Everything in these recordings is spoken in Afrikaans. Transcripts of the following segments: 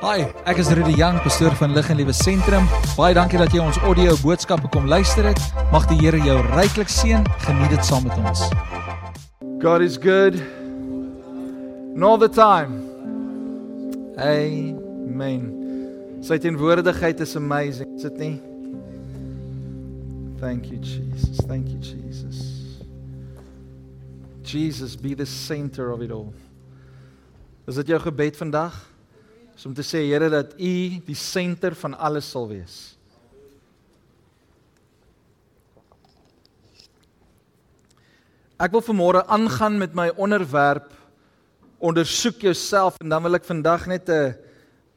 Hi, ek is Rudy Jang, pastoor van Lig en Liewe Sentrum. Baie dankie dat jy ons audio boodskappe kom luister het. Mag die Here jou ryklik seën. Geniet dit saam met ons. God is good. And all the time. Amen. Sy teenwoordigheid is amazing, is dit nie? Thank you Jesus. Thank you Jesus. Jesus be the center of it all. Is dit jou gebed vandag? Is om te sê Here dat U die senter van alles sal wees. Ek wil vanmôre aangaan met my onderwerp ondersoek jouself en dan wil ek vandag net 'n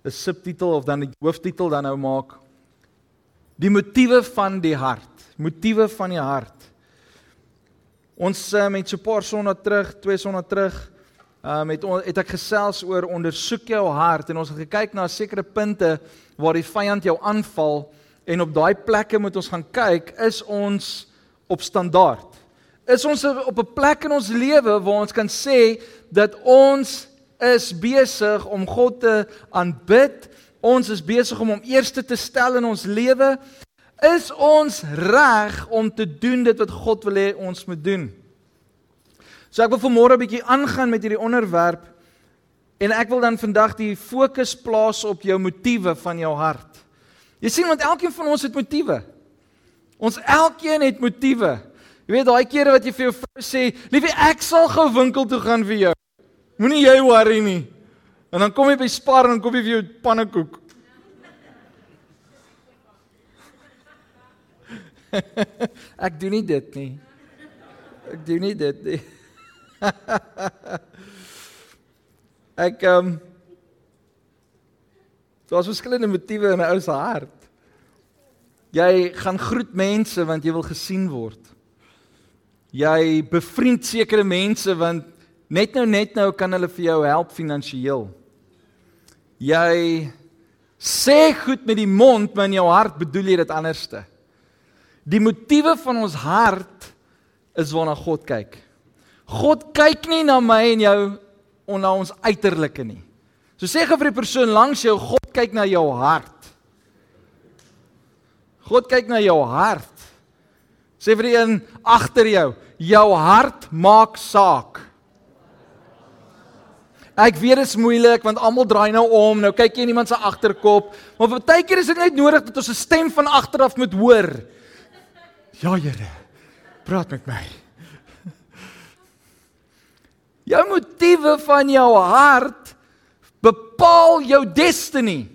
'n subtitel of dan 'n hooftitel dan nou maak. Die motiewe van die hart, motiewe van die hart. Ons uh, met so 'n paar sonna terug, twee sonna terug, um, het het ek gesels oor ondersoek jou hart en ons het gekyk na sekere punte waar die vyand jou aanval en op daai plekke moet ons gaan kyk is ons op standaard. Is ons op 'n plek in ons lewe waar ons kan sê dat ons is besig om God te aanbid. Ons is besig om hom eerste te stel in ons lewe. Is ons reg om te doen dit wat God wil hê ons moet doen? So ek wil vanmôre 'n bietjie aangaan met hierdie onderwerp en ek wil dan vandag die fokus plaas op jou motiewe van jou hart. Jy sien want elkeen van ons het motiewe. Ons elkeen het motiewe. Jy weet daai kere wat jy vir jou vrou sê, "Liefie, ek sal gou winkel toe gaan vir jou." Moenie jy worry nie. En dan kom jy by Spar en koop jy vir jou pannekoek. ek doen nie dit nie. Ek doen nie dit nie. ek ehm um, Daar's verskillende motiewe in 'n ou se hart. Jy gaan groet mense want jy wil gesien word. Jy bevriend sekere mense want net nou net nou kan hulle vir jou help finansiëel. Jy sê goed met die mond, maar in jou hart bedoel jy dit anderste. Die motiewe van ons hart is waarna God kyk. God kyk nie na my en jou of na ons uiterlike nie. So sê gou vir die persoon langs jou, God kyk na jou hart. God kyk na jou hart. Sê vir die een agter jou, jou hart maak saak. Ek weet dit is moeilik want almal draai nou om, nou kyk jy in iemand se agterkop, maar baie keer is dit net nodig dat ons 'n stem van agteraf moet hoor. Ja, Here. Praat met my. Jou motiewe van jou hart bepaal jou destiny.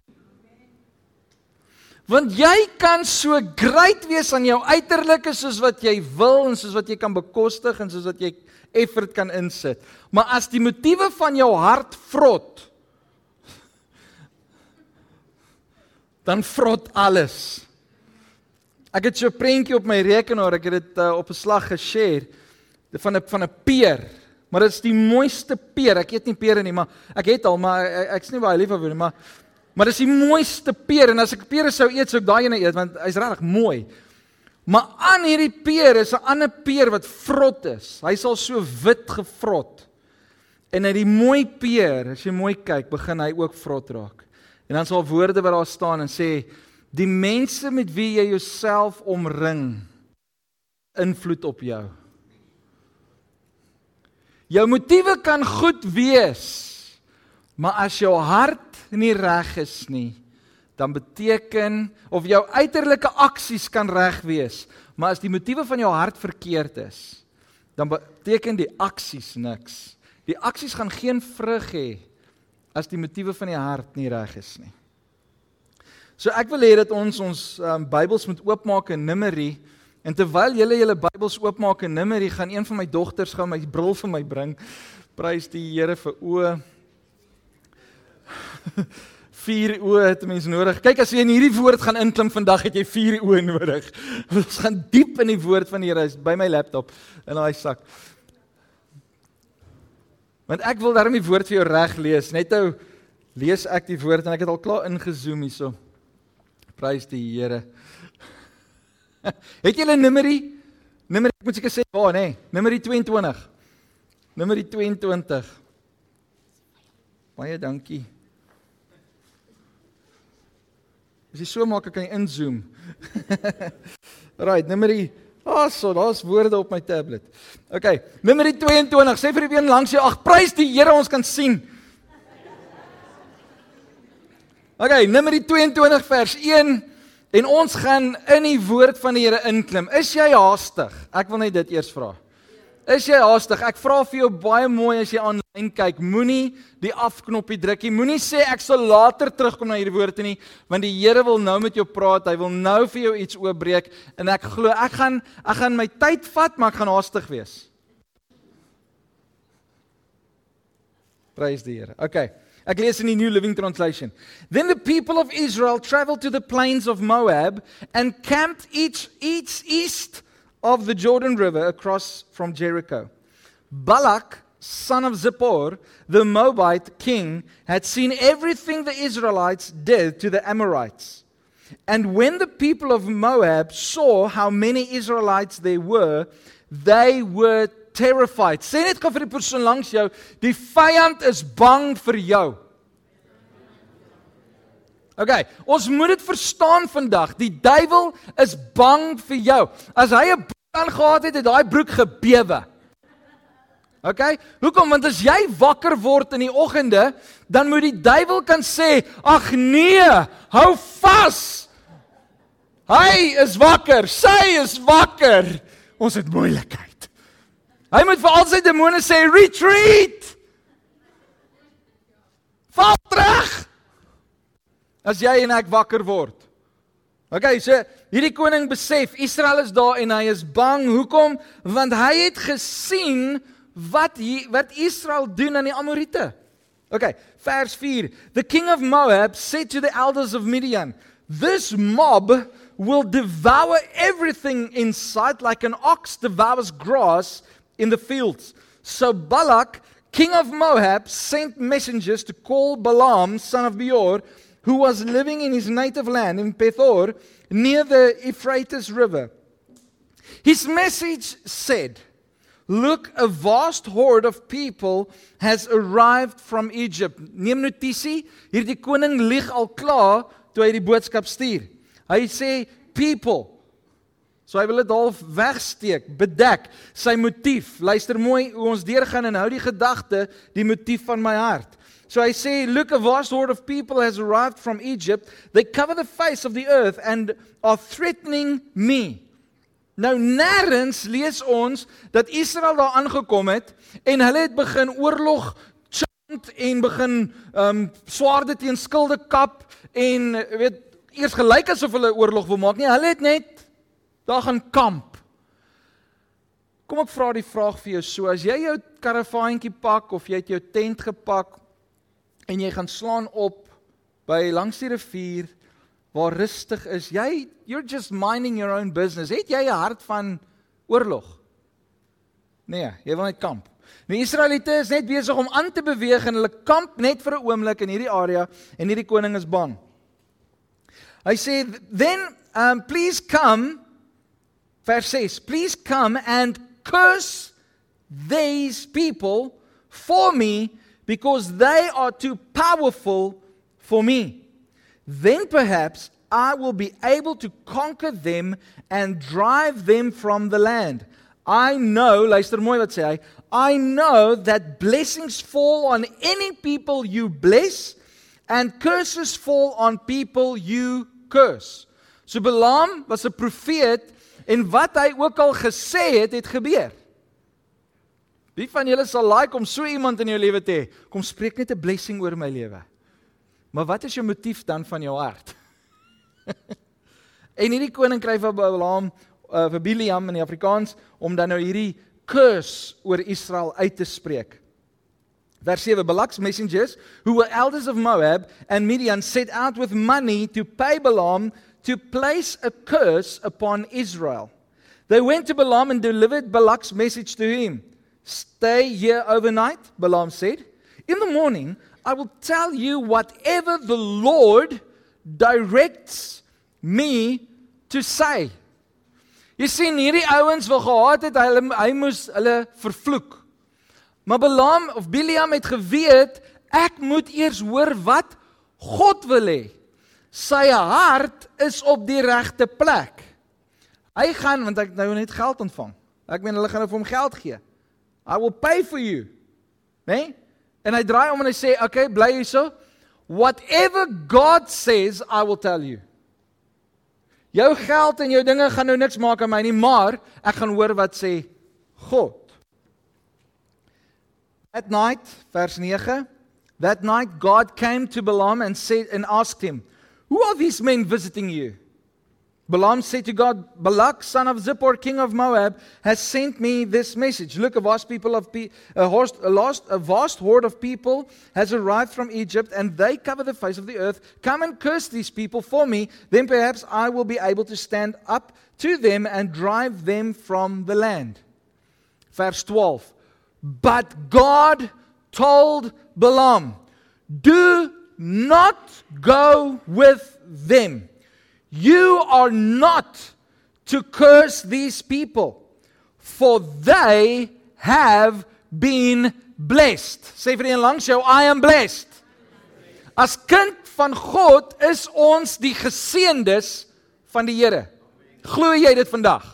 Want jy kan so great wees aan jou uiterlike soos wat jy wil en soos wat jy kan bekostig en soos wat jy effort kan insit. Maar as die motiewe van jou hart vrot, dan vrot alles. Ek het so 'n prentjie op my rekenaar, ek het dit uh, op 'n slag geshare van 'n van 'n peer. Maar dit is die mooiste peer. Ek eet nie pere nie, maar ek het al, maar ek, ek's nie baie lief vir nie, maar maar dis die mooiste peer en as ek pere sou eet, sou ek daai ene eet want hy's regtig mooi. Maar aan hierdie peer is 'n ander peer wat vrot is. Hy sal so wit gevrot. En uit die mooi peer, as jy mooi kyk, begin hy ook vrot raak. En dan sal woorde wat daar staan en sê die mense met wie jy jouself omring invloed op jou. Jou motiewe kan goed wees, maar as jou hart nie reg is nie, dan beteken of jou uiterlike aksies kan reg wees, maar as die motiewe van jou hart verkeerd is, dan beteken die aksies niks. Die aksies gaan geen vrug hê as die motiewe van die hart nie reg is nie. So ek wil hê dat ons ons um, Bybels moet oopmaak in Numeri En terwyl julle julle Bybels oopmaak en Numeri gaan een van my dogters gou my bril vir my bring. Prys die Here vir oë. Vier oë het mense nodig. Kyk as jy in hierdie woord gaan inklim vandag het jy vier oë nodig. Ons gaan diep in die woord van die Here by my laptop in daai sak. Want ek wil daarmee die woord vir jou reg lees. Net nou lees ek die woord en ek het al klaar ingezoom hierso. Prys die Here. Het julle Numeri? Numeri, ek moet seker sê waar, nê? Numeri 22. Numeri 22. Baie dankie. As jy so maak, kan jy inzoom. right, nommer 3. Ah, oh, so, daar's woorde op my tablet. OK, nommer 22. Sê vir die een langs jou, ag, prys die Here, ons kan sien. OK, nommer 22 vers 1 en ons gaan in die woord van die Here inklim. Is jy haastig? Ek wil net dit eers vra. Is jy haastig? Ek vra vir jou baie mooi as jy aanlyn kyk, moenie die afknoppie druk nie. Moenie sê ek sal later terugkom na hierdie woorde nie, want die Here wil nou met jou praat. Hy wil nou vir jou iets oopbreek en ek glo ek gaan ek gaan my tyd vat, maar ek gaan haastig wees. Prys die Here. Okay. Ek lees in die New Living Translation. Then the people of Israel traveled to the plains of Moab and camped each each east of the Jordan River across from Jericho. Balak, son of Zippor, the Moabite king, had seen everything the Israelites did to the Amorites. And when the people of Moab saw how many Israelites there were, they were terrified. Sê net gou vir die persoon langs jou, die vyand is bang vir jou. OK, ons moet dit verstaan vandag. Die duiwel is bang vir jou. As hy 'n broek aangehad het, het daai broek gebewe. OK? Hoekom? Want as jy wakker word in die oggende, dan moet die duiwel kan sê, "Ag nee, hou vas." Hy is wakker, sy is wakker. Ons het moeilikheid. Hy moet vir al sy demone sê, "Retreat." Val terug as jy en ek wakker word. OK, so hierdie koning besef Israel is daar en hy is bang. Hoekom? Want hy het gesien wat hy, wat Israel doen aan die Amorite. OK, vers 4. The king of Moab said to the elders of Midian, "This mob will devour everything in sight like an ox devours grass in the fields." So Balak, king of Moab, sent messengers to call Balaam, son of Beor, who was living in his native land in Pethor near the Euphrates River. His message said, Look, a vast horde of people has arrived from Egypt. Neem notisie, hierdie koning lieg al klaar toe hy die boodskap stuur. Hy sê people. So hy wil dit half wegsteek, bedek sy motief. Luister mooi hoe ons deurgaan en hou die gedagte, die motief van my hart. So I say, Look, a vast horde of people has arrived from Egypt. They cover the face of the earth and are threatening me. Nou nêrens lees ons dat Israel daar aangekom het en hulle het begin oorlog chant en begin um swaarde teen skilde kap en weet eers gelyk asof hulle oorlog wil maak nie hulle het net daar gaan kamp. Kom ek vra die vraag vir jou so as jy jou karavaantjie pak of jy het jou tent gepak en jy gaan slaan op by langs die rivier waar rustig is. Jy you're just minding your own business. Het jy 'n hart van oorlog? Nee, jy wil net kamp. Die Israeliete is net besig om aan te beweeg en hulle kamp net vir 'n oomblik in hierdie area en hierdie koning is bang. Hy sê then um please come verse 6 please come and curse these people for me because they are too powerful for me. Then perhaps I will be able to conquer them and drive them from the land. I know, luister mooi wat sê hy, I know that blessings fall on any people you bless and curses fall on people you curse. So Balaam was 'n profeet en wat hy ook al gesê het, het gebeur. Wie van julle sal like om so iemand in jou lewe te hê? Kom spreek net 'n blessing oor my lewe. Maar wat is jou motief dan van jou hart? en hierdie koning kry vir Balaam uh, vir Biliam in die Afrikaans om dan nou hierdie curse oor Israel uit te spreek. Vers 7 Balak's messengers who were elders of Moab and Midian set out with money to pay Balaam to place a curse upon Israel. They went to Balaam and delivered Balak's message to him. Stay here overnight, Balaam said. In the morning, I will tell you whatever the Lord directs me to say. Jy sien hierdie ouens wil gehad het hy hy moes hulle vervloek. Maar Balaam of Biliam het geweet ek moet eers hoor wat God wil hê. Sy hart is op die regte plek. Hy gaan want ek nou net geld ontvang. Ek meen hulle gaan nou vir hom geld gee. I will pay for you. Né? Nee? En hy draai om en hy sê, "Okay, bly hierso. Whatever God says, I will tell you." Jou geld en jou dinge gaan nou niks maak aan my nie, maar ek gaan hoor wat sê God. At night, vers 9, that night God came to Balaam and said and asked him, "Who are these men visiting you?" Balaam said to God, Balak, son of Zippor, king of Moab, has sent me this message. Look, a vast people of pe- a, host, a, lost, a vast horde of people has arrived from Egypt, and they cover the face of the earth. Come and curse these people for me, then perhaps I will be able to stand up to them and drive them from the land. Verse 12. But God told Balaam, Do not go with them. You are not to curse these people, for they have been blessed. Sê vir een langs jou, I am blessed. As kind van God is ons die geseëndes van die Here. Glo jy dit vandag?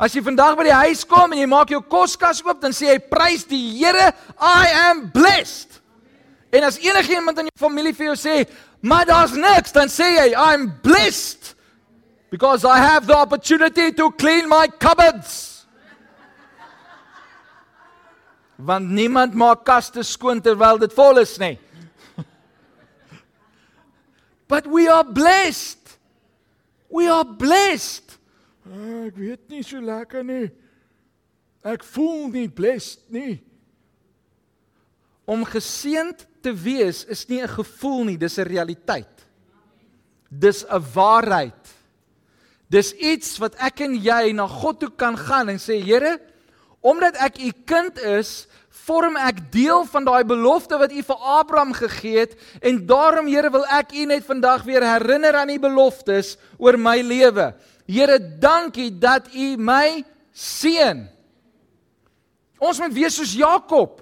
As jy vandag by die huis kom en jy maak jou koskas oop, dan sê jy prys die Here, I am blessed. En as enigiemand in jou familie vir jou sê, "Maar daar's niks," dan sê jy, "I'm blessed because I have the opportunity to clean my cupboards." Want niemand maak kaste skoon terwyl dit vol is nie. But we are blessed. We are blessed. Ah, ek weet nie so lekker nie. Ek voel nie blessed nie. Om geseënd te wees is nie 'n gevoel nie, dis 'n realiteit. Dis 'n waarheid. Dis iets wat ek en jy na God toe kan gaan en sê Here, omdat ek u kind is, vorm ek deel van daai belofte wat u vir Abraham gegee het en daarom Here wil ek u net vandag weer herinner aan u beloftes oor my lewe. Here, dankie dat u my seën. Ons moet wees soos Jakob.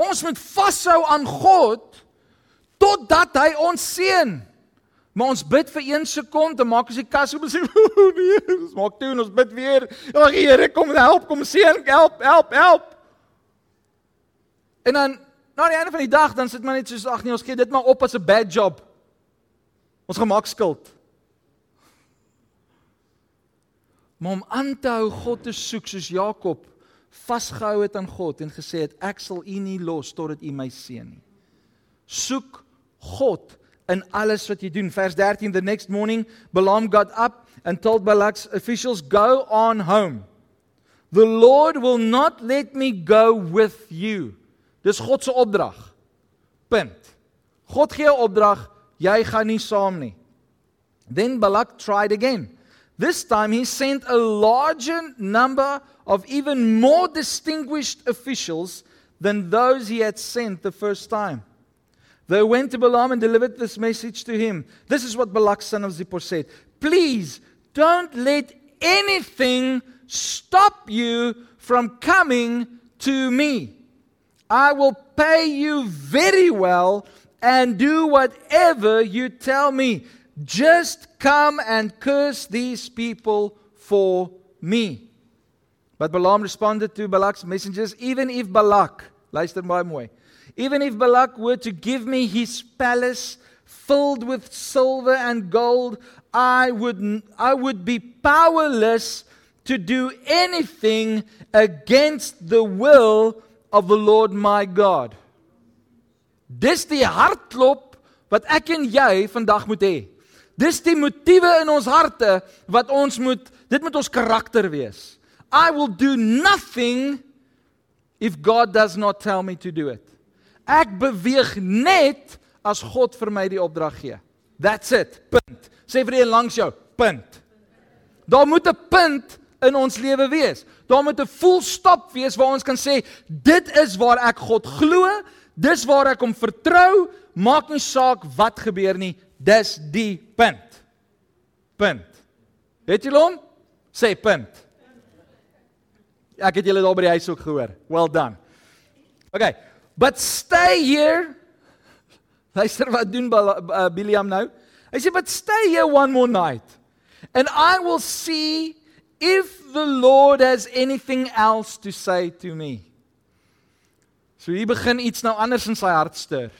Ons moet vashou aan God totdat hy ons seën. Maar ons bid vir 1 sekonde, maak ons die kas oop en sê, "Nee, ons maak toe en ons bid weer. Ag Here, kom help, kom seën, help, help, help." En dan na die einde van die dag dan sit maar net soos ag nee, ons gee dit maar op as 'n bad job. Ons gemaak skuld. Maar om aan te hou God te soek soos Jakob vasgehou het aan God en gesê het ek sal u nie los totdat u my seën nie. Soek God in alles wat jy doen. Vers 13 the next morning Balaam got up and told Balak's officials go on home. The Lord will not let me go with you. Dis God se opdrag. Punt. God gee 'n opdrag, jy gaan nie saam nie. Then Balak tried again. This time he sent a larger number of even more distinguished officials than those he had sent the first time. They went to Balaam and delivered this message to him. This is what Balak, son of Zippor, said Please don't let anything stop you from coming to me. I will pay you very well and do whatever you tell me. Just come and curse these people for me. But Balaam responded to Balak's messengers, even if Balak, luister baie mooi, even if Balak were to give me his palace filled with silver and gold, I would, I would be powerless to do anything against the will of the Lord my God. Dis die hartklop wat ek en jy vandag moet hê. Dis die motiewe in ons harte wat ons moet dit moet ons karakter wees. I will do nothing if God does not tell me to do it. Ek beweeg net as God vir my die opdrag gee. That's it. Punt. Sê vir die langs jou, punt. Daar moet 'n punt in ons lewe wees. Daar moet 'n full stop wees waar ons kan sê dit is waar ek God glo, dis waar ek hom vertrou, maak nie saak wat gebeur nie, dis die punt. Punt. Het julle hom? Sê punt. Ek het julle daar by die huis ook gehoor. Well done. Okay. But stay here Luister wat doen Biliam nou? Hy sê, "But stay here one more night and I will see if the Lord has anything else to say to me." So hier begin iets nou anders in sy hart stuur.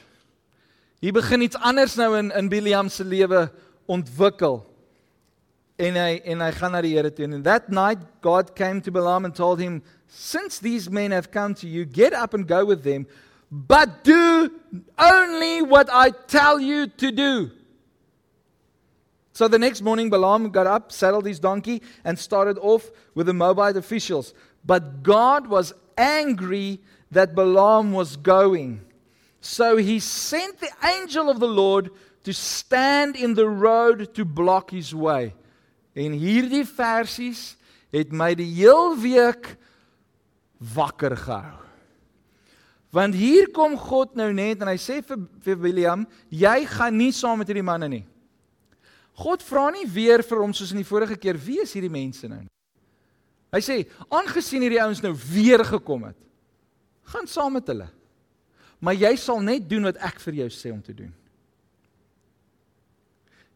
Hier begin iets anders nou in in Biliam se lewe ontwikkel. En hy en hy gaan na die Here toe en that night God came to Balaam and told him, "Since these men have come to you, get up and go with them." but do only what I tell you to do. So the next morning, Balaam got up, saddled his donkey, and started off with the Moabite officials. But God was angry that Balaam was going. So he sent the angel of the Lord to stand in the road to block his way. En hierdie versies het my die heel week wakker gehou. Want hier kom God nou net en hy sê vir vir William, jy gaan nie saam met hierdie manne nie. God vra nie weer vir hom soos in die vorige keer, wie is hierdie mense nou? Hy sê, aangesien hierdie ouens nou weer gekom het, gaan saam met hulle. Maar jy sal net doen wat ek vir jou sê om te doen.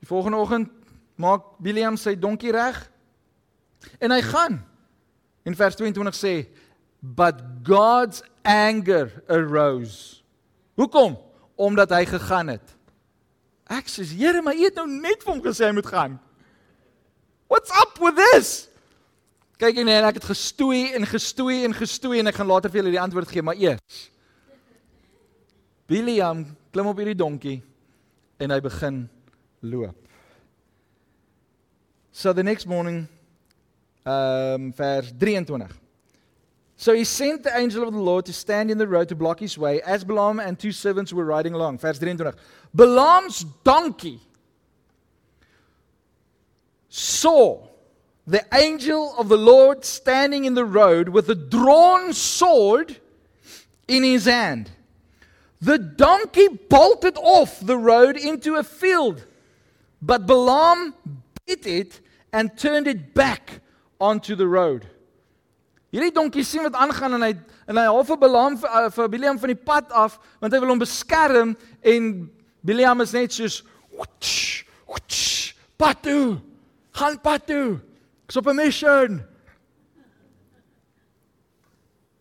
Die volgende oggend maak William sy donkie reg en hy gaan. In vers 22 sê, but God's anger arose. Hoekom? Omdat hy gegaan het. Ek sê, Here, maar U het nou net vir hom gesê hy moet gaan. What's up with this? Kyk en ek het gestoei en gestoei en gestoei en ek gaan later vir julle die antwoord gee, maar eers. William klim op hierdie donkie en hy begin loop. So the next morning um vers 23 So he sent the angel of the Lord to stand in the road to block his way as Balaam and two servants were riding along. Vers 23. Balaam's donkey saw the angel of the Lord standing in the road with a drawn sword in his hand. The donkey bolted off the road into a field, but Balaam bit it and turned it back onto the road. Hierdie donkie sien wat aangaan en hy en hy half 'n belam vir, uh, Biliam van die pad af want hy wil hom beskerm en Biliam is net soos witch witch patu gaan patu ek's op 'n mission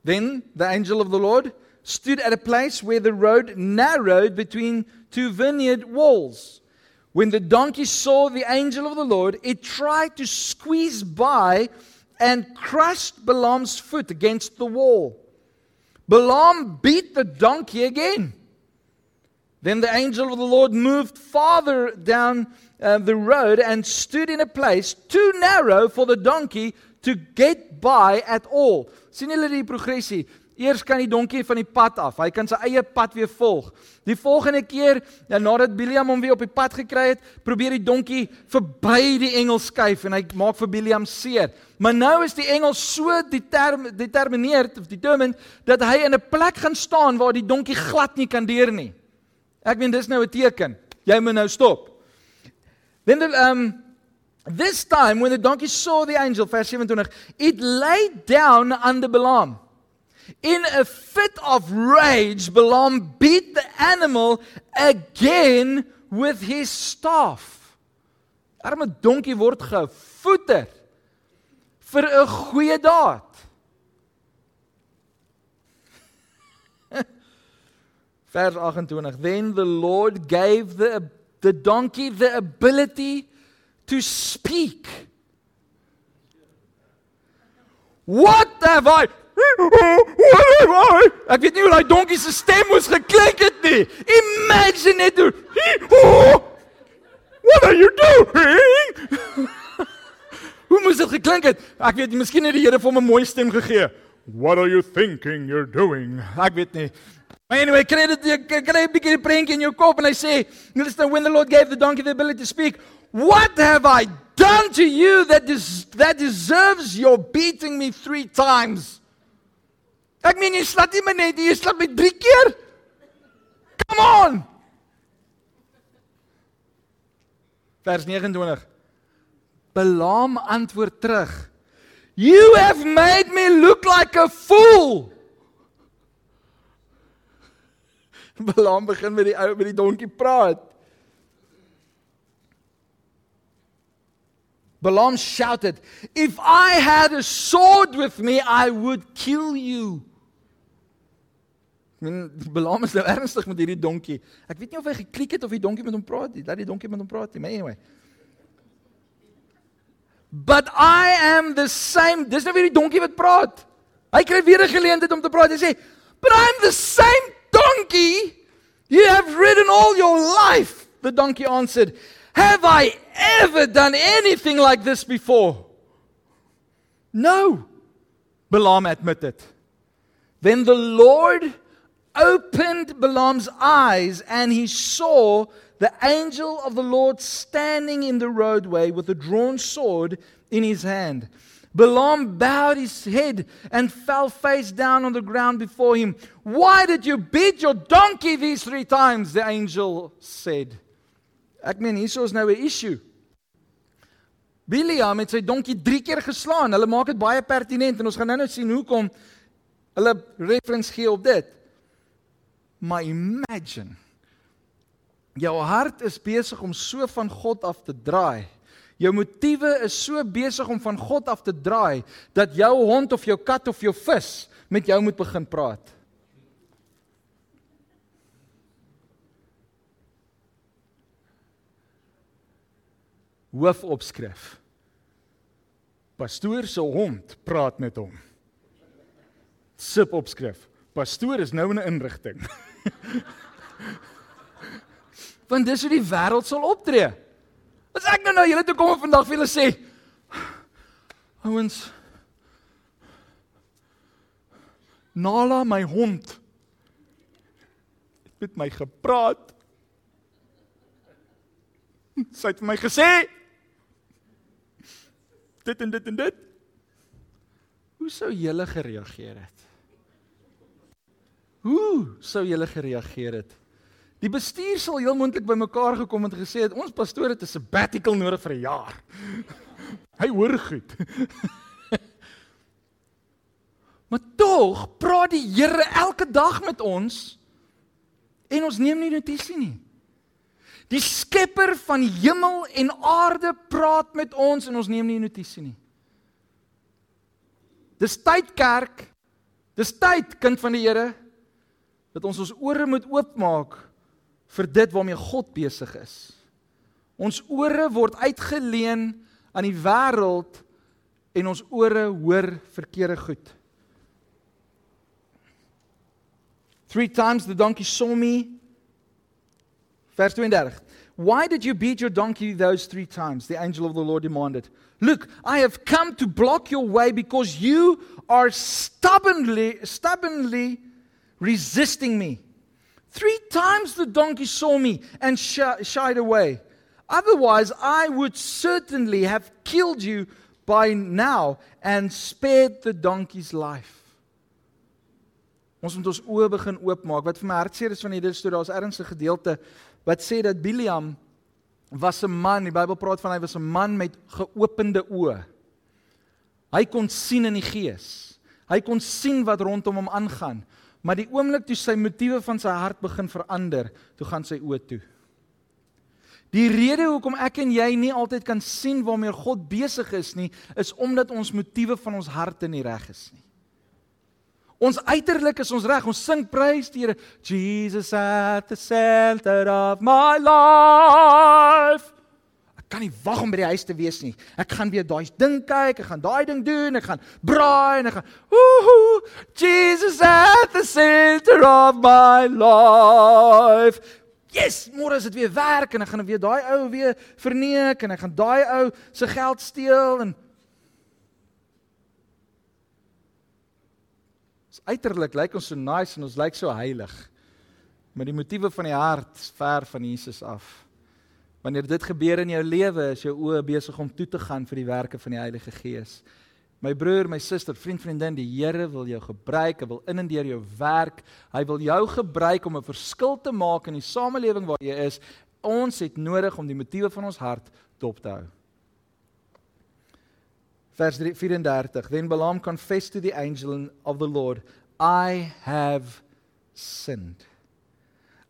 Then the angel of the Lord stood at a place where the road narrowed between two vineyard walls. When the donkey saw the angel of the Lord, it tried to squeeze by and crushed Balaam's foot against the wall. Balaam beat the donkey again. Then the angel of the Lord moved farther down uh, the road and stood in a place too narrow for the donkey to get by at all. sien julle die progressie? Eers kan die donkie van die pad af. Hy kan sy eie pad weer volg. Die volgende keer, ja, nadat Biliam hom weer op die pad gekry het, probeer die donkie verby die engel skuif en hy maak vir Biliam seer. Maar nou is die engel so determineerd of determined dat hy in 'n plek gaan staan waar die donkie glad nie kan deur nie. Ek meen dis nou 'n teken. Jy moet nou stop. Then the, um this time when the donkey saw the angel verse 27 it lay down under Balaam. In a fit of rage, Balaam beat the animal again with his staff. Arme donkie word gevoeter vir 'n goeie daad. Vers 28 Then the Lord gave the the donkey the ability to speak. What have I Ek weet nie hoe daai donkie se stem moes geklink het nie. Imagine it. What are you doing? hoe moes dit geklink het? Ek weet nie, miskien het die Here vir hom 'n mooi stem gegee. What are you thinking you're doing? Ek weet nie. Maar anyway, kry dit kry 'n bietjie prank in jou kop en hy sê, "Listen, when the Lord gave the donkey the ability to speak, what have I done to you that des that deserves your beating me 3 times?" Ek meen jy slaat nie my net, jy slaat my 3 keer. Come on. Vers 29. Balaam antwoord terug. You have made me look like a fool. Balaam begin met die ou met die donkie praat. Balaam shouted, "If I had a sword with me, I would kill you." Men Balaam is nou ernstig met hierdie donkie. Ek weet nie of hy geklik het of die donkie met hom praat nie. Dat die donkie met hom praat nie. Maar anyway. But I am the same. Dis nou weer die donkie wat praat. Hy kry weer 'n geleentheid om te praat. Hy sê, "But I'm the same donkey you have ridden all your life." The donkey answered, "Have I ever done anything like this before?" No. Balaam admitted. Then the Lord opened Balaam's eyes and he saw the angel of the Lord standing in the roadway with a drawn sword in his hand. Balaam bowed his head and fell face down on the ground before him. Why did you beat your donkey these three times? The angel said. Ek meen hier is nou 'n issue. Biliam het sy donkie 3 keer geslaan. Hulle maak dit baie pertinent en ons gaan nou-nou sien hoekom hulle reference gee op dit. Maar imagine jou hart is besig om so van God af te draai. Jou motiewe is so besig om van God af te draai dat jou hond of jou kat of jou vis met jou moet begin praat. Hoofopskrif. Pastoor se hond praat met hom. Subopskrif. Pastoor is nou in 'n inrigting. Want dis hoe die wêreld sal optree. As ek nou nou julle toe kom vandag vir julle sê ouens Nala my hond het met my gepraat. Sy het vir my gesê dit en dit en dit. Hoe sou julle gereageer het? Hoe sou julle gereageer het? Die bestuur sal heel moontlik bymekaar gekom en gesê het ons pastoor het 'n sabbatical nodig vir 'n jaar. Hy hoor goed. maar tog praat die Here elke dag met ons en ons neem nie notisie nie. Die skepper van hemel en aarde praat met ons en ons neem nie notisie nie. Dis tyd kerk. Dis tyd kind van die Here dat ons ons ore moet oopmaak vir dit waarmee God besig is. Ons ore word uitgeleen aan die wêreld en ons ore hoor verkeerde goed. Three times the donkey saw me. Vers 32. Why did you beat your donkey those three times? The angel of the Lord demanded. Look, I have come to block your way because you are stubbornly stubbornly resisting me. Three times the donkey saw me and sh- shied away. Otherwise, I would certainly have killed you by now and spared the donkey's life. Ons moet ons oë begin oopmaak. Wat vir my hartseer is van hierdie storie, daar's ernstige gedeelte wat sê dat Biliam was 'n man, die Bybel praat van hy was 'n man met geopende oë. Hy kon sien in die gees. Hy kon sien wat rondom hom aangaan. Maar die oomblik toe sy motiewe van sy hart begin verander, toe gaan sy oë toe. Die rede hoekom ek en jy nie altyd kan sien waarmee God besig is nie, is omdat ons motiewe van ons harte nie reg is nie. Ons uiterlik is ons reg, ons sing prys die Here, Jesus at the center of my life kan nie wag om by die huis te wees nie. Ek gaan weer daai ding kyk, ek gaan daai ding doen, ek gaan braai en ek gaan ooh Jesus at the center of my life. Yes, môre is dit weer werk en ek gaan weer daai ou weer verneek en ek gaan daai ou se geld steel en Uiterlik lyk ons so nice en ons lyk so heilig. Maar die motiewe van die hart is ver van Jesus af. Wanneer dit gebeur in jou lewe, is jou oë besig om toe te gaan vir die werke van die Heilige Gees. My broer, my suster, vriend, vriendin, die Here wil jou gebruik, hy wil in en deur jou werk. Hy wil jou gebruik om 'n verskil te maak in die samelewing waar jy is. Ons het nodig om die motiewe van ons hart dop te hou. Vers 34. Then Balaam confessed to the angel of the Lord, I have sinned.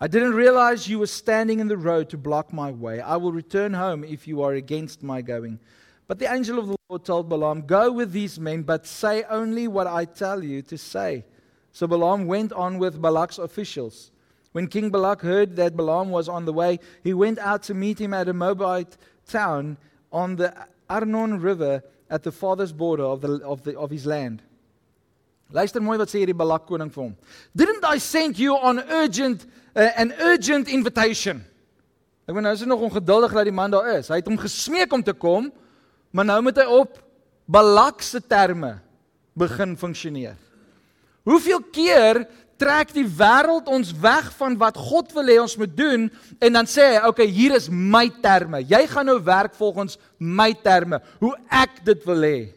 I didn't realize you were standing in the road to block my way. I will return home if you are against my going. But the angel of the Lord told Balaam, Go with these men, but say only what I tell you to say. So Balaam went on with Balak's officials. When King Balak heard that Balaam was on the way, he went out to meet him at a Moabite town on the Arnon River at the farthest border of, the, of, the, of his land. Luister mooi wat sê hierdie Balak koning vir hom. Didn't I send you on urgent uh, an urgent invitation? Ek weet nou is hy nog ongeduldig dat die man daar is. Hy het hom gesmeek om te kom, maar nou moet hy op Balak se terme begin funksioneer. Hoeveel keer trek die wêreld ons weg van wat God wil hê ons moet doen en dan sê hy, "Oké, okay, hier is my terme. Jy gaan nou werk volgens my terme, hoe ek dit wil hê.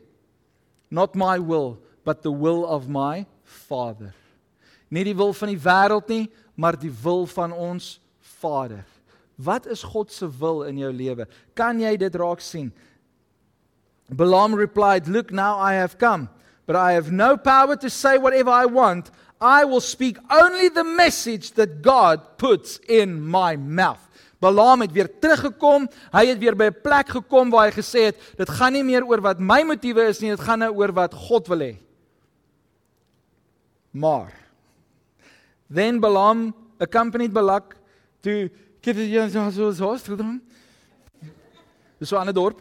Not my will, but the will of my Father." Nie die wil van die wêreld nie, maar die wil van ons Vader. Wat is God se wil in jou lewe? Kan jy dit raak sien? Balaam replied, "Look, now I have come, but I have no power to say whatever I want." I will speak only the message that God puts in my mouth. Balaam het weer teruggekom. Hy het weer by 'n plek gekom waar hy gesê het, dit gaan nie meer oor wat my motiewe is nie, dit gaan nou oor wat God wil hê. Maar then Balaam accompanied Balak to so so 'n dorp.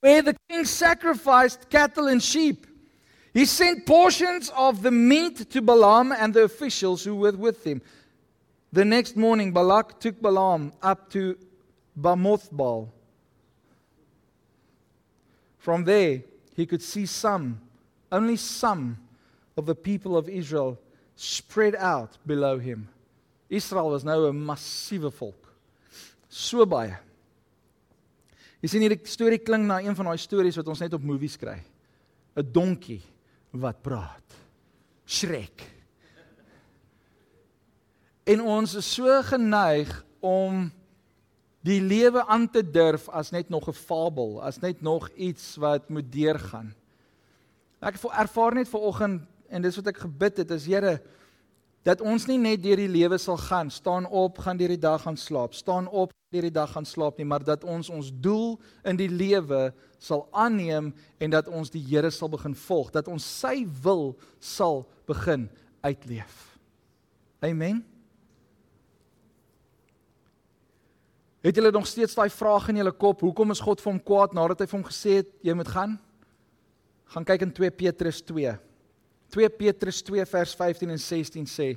Where the king sacrificed cattle and sheep. He sent portions of the meat to Balaam and the officials who were with him. The next morning, Balak took Balaam up to Bamothbal. From there, he could see some, only some, of the people of Israel spread out below him. Israel was nou 'n massiewe volk. So baie. Jy sien hierdie storie klink na een van daai stories wat ons net op movies kry. 'n Donkie wat praat. Shrek. En ons is so geneig om die lewe aan te durf as net nog 'n fabel, as net nog iets wat moet deurgaan. Ek ervaar net ver oggend en dis wat ek gebid het is Here dat ons nie net deur die lewe sal gaan, staan op, gaan deur die dag gaan slaap, staan op, deur die dag gaan slaap nie, maar dat ons ons doel in die lewe sal aanneem en dat ons die Here sal begin volg, dat ons sy wil sal begin uitleef. Amen. Het julle nog steeds daai vraag in julle kop, hoekom is God vir hom kwaad nadat hy vir hom gesê het jy moet gaan? Gaan kyk in 2 Petrus 2. 2 Petrus 2 vers 15 en 16 sê: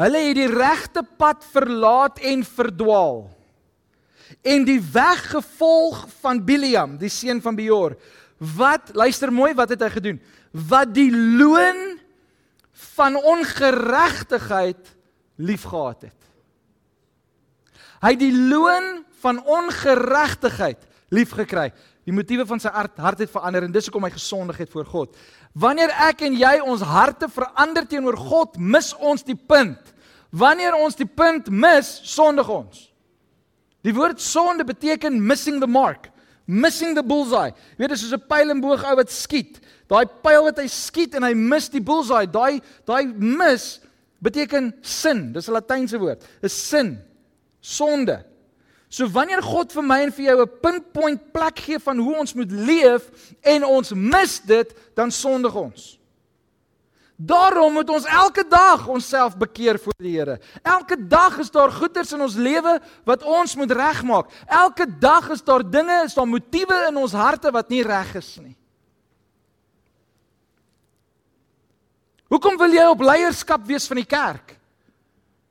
Hulle het die regte pad verlaat en verdwaal en die weg gevolg van Biliam, die seun van Beor. Wat luister mooi, wat het hy gedoen? Wat die loon van ongeregtigheid liefgehad het. Hy het die loon van ongeregtigheid liefgekry. Die motiewe van sy hart hart het verander en dis hoekom hy gesondig het voor God. Wanneer ek en jy ons harte verander teenoor God, mis ons die punt. Wanneer ons die punt mis, sondig ons. Die woord sonde beteken missing the mark, missing the bullseye. Jy weet dis soos 'n pyl en boog ou wat skiet. Daai pyl wat hy skiet en hy mis die bullseye, daai daai mis beteken sin. Dis 'n latynse woord. 'n Sin. Sonde. So wanneer God vir my en vir jou 'n pinpoint plek gee van hoe ons moet leef en ons mis dit, dan sondig ons. Daarom moet ons elke dag onsself bekeer voor die Here. Elke dag is daar goeders in ons lewe wat ons moet regmaak. Elke dag is daar dinge, is daar motiewe in ons harte wat nie reg is nie. Hoekom wil jy op leierskap wees van die kerk?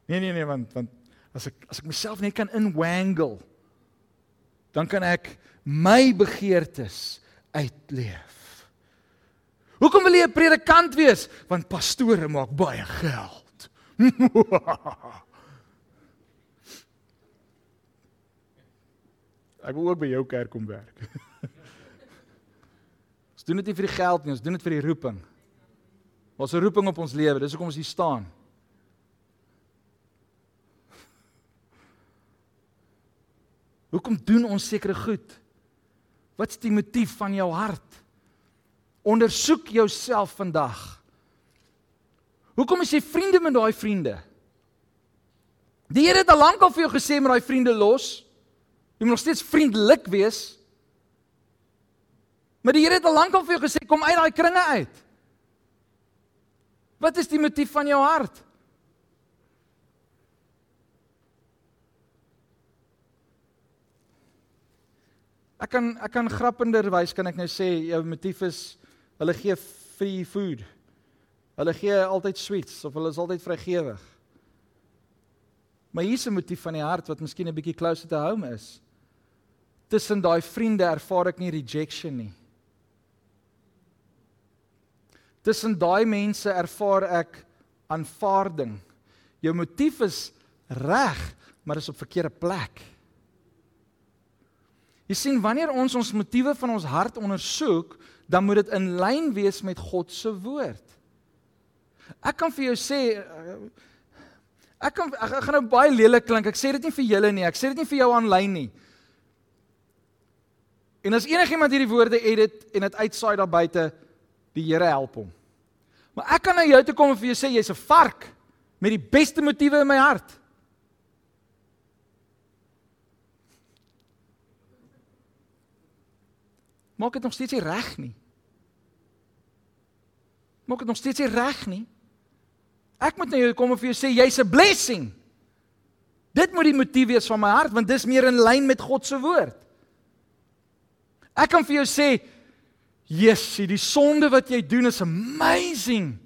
Nee nee nee, want want as ek as ek myself net kan inwangle, dan kan ek my begeertes uitleef. Hoekom wil jy 'n predikant wees? Want pastore maak baie geld. Ek wil ook by jou kerk kom werk. ons doen dit nie vir die geld nie, ons doen dit vir die roeping. Ons 'n roeping op ons lewe, dis hoekom ons hier staan. Hoekom doen ons sekere goed? Wat's die motief van jou hart? Ondersoek jouself vandag. Hoekom is jy vriende met daai vriende? Die Here het al lank al vir jou gesê met daai vriende los. Jy moet nog steeds vriendelik wees. Maar die Here het al lank al vir jou gesê kom uit daai kringe uit. Wat is die motief van jou hart? Ek kan ek kan grappender wys kan ek nou sê jou motief is hulle gee free food. Hulle gee altyd sweets of hulle is altyd vrygewig. Maar hier's 'n motief van die hart wat miskien 'n bietjie closer to home is. Tussen daai vriende ervaar ek nie rejection nie. Tussen daai mense ervaar ek aanvaarding. Jou motief is reg, maar is op verkeerde plek. Jy sien wanneer ons ons motiewe van ons hart ondersoek, dan moet dit in lyn wees met God se woord. Ek kan vir jou sê eh, ek kan ek, ek gaan nou baie lelik klink. Ek sê dit nie vir julle nie. Ek sê dit nie vir jou aanlyn nie. En as enigiemand hierdie woorde edit en dit uitsaai daar buite, die Here help hom. Maar ek kan na jou toe kom en vir jou sê jy's 'n vark met die beste motiewe in my hart. Maak dit nog steeds nie reg nie. Maak dit nog steeds nie reg nie. Ek moet na jou kom en vir jou sê jy's 'n blessing. Dit moet die motief wees van my hart want dis meer in lyn met God se woord. Ek kan vir jou sê Jessie, die sonde wat jy doen is amazing.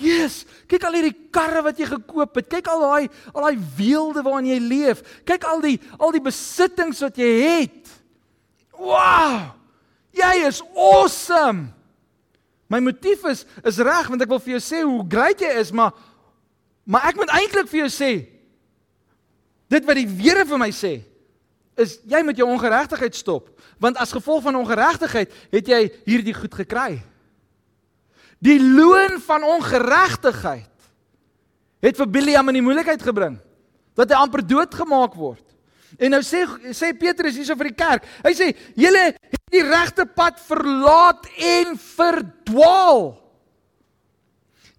Jesus, kyk al hierdie karre wat jy gekoop het. Kyk al daai al daai weelde waarin jy leef. Kyk al die al die besittings wat jy het. Wow! Jy is awesome. My motief is is reg want ek wil vir jou sê hoe great jy is, maar maar ek moet eintlik vir jou sê dit wat die Here vir my sê is jy moet jou ongeregtigheid stop want as gevolg van ongeregtigheid het jy hierdie goed gekry. Die loon van ongeregtigheid het vir Biliam in die moeilikheid gebring dat hy amper doodgemaak word. En nou sê sê Petrus hierso vir die kerk. Hy sê julle het die regte pad verlaat en verdwaal.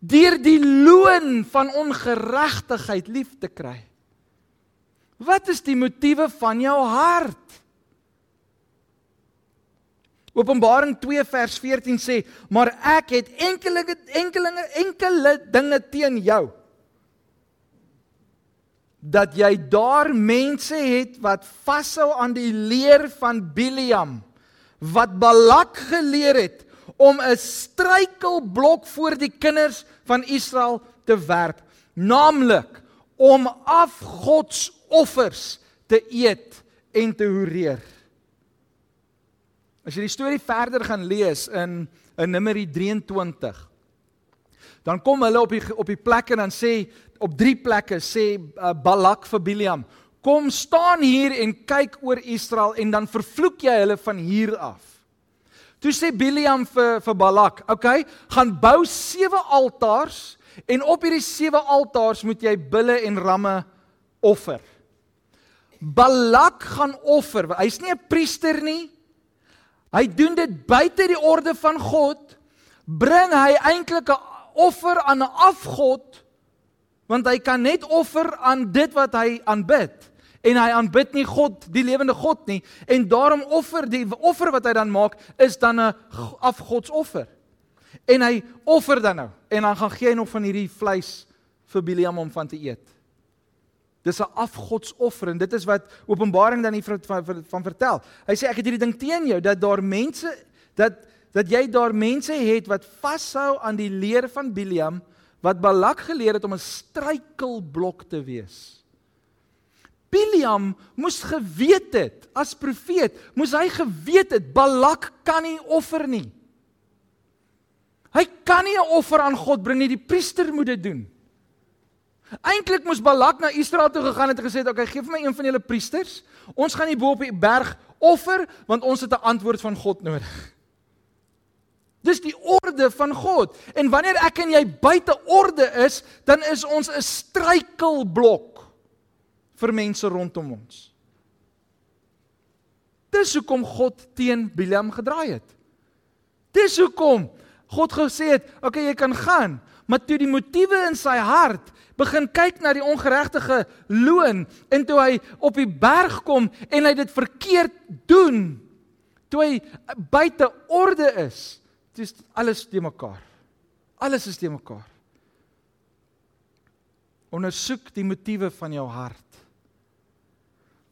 Deur die loon van ongeregtigheid lief te kry. Wat is die motiewe van jou hart? Openbaring 2 vers 14 sê, "Maar ek het enkele enkele enkele dinge teen jou." Dat jy daar mense het wat vashou aan die leer van Biliam wat Balak geleer het om 'n struikelblok voor die kinders van Israel te werp naamlik om afgodsoffers te eet en te hoereer. As jy die storie verder gaan lees in in Numeri 23 dan kom hulle op die op die plek en dan sê op drie plekke sê uh, Balak vir Biliam: "Kom staan hier en kyk oor Israel en dan vervloek jy hulle van hier af." Toe sê Biliam vir vir Balak: "Oké, gaan bou sewe altaars en op hierdie sewe altaars moet jy bulle en ramme offer." Balak gaan offer. Hy's nie 'n priester nie. Hy doen dit buite die orde van God. Bring hy eintlik 'n offer aan 'n afgod want hy kan net offer aan dit wat hy aanbid. En hy aanbid nie God die lewende God nie. En daarom offer die offer wat hy dan maak is dan 'n afgodsoffer. En hy offer dan nou. En dan gaan gee hy nog van hierdie vleis vir Biliam om van te eet. Dis 'n afgodsoffer en dit is wat Openbaring dan hier van, van, van vertel. Hy sê ek het hierdie ding teen jou dat daar mense dat dat jy daar mense het wat vashou aan die leer van Biliam wat Balak geleer het om 'n struikelblok te wees. Biliam moes geweet het as profeet, moes hy geweet het Balak kan nie offer nie. Hy kan nie 'n offer aan God bring nie, die priester moet dit doen. Eintlik moes Balak na Israel toe gegaan het en gesê het, "Oké, okay, gee vir my een van julle priesters. Ons gaan hier bo op die berg offer want ons het 'n antwoord van God nodig." Dis die orde van God. En wanneer ek en jy buite orde is, dan is ons 'n struikelblok vir mense rondom ons. Dis hoekom God teen Bilam gedraai het. Dis hoekom God gesê het, "Oké, okay, jy kan gaan." Maar toe die motiewe in sy hart begin kyk na die ongeregtige loon en toe hy op die berg kom en hy dit verkeerd doen, toe hy buite orde is, dis alles te mekaar. Alles is te mekaar. Ondersoek die motiewe van jou hart.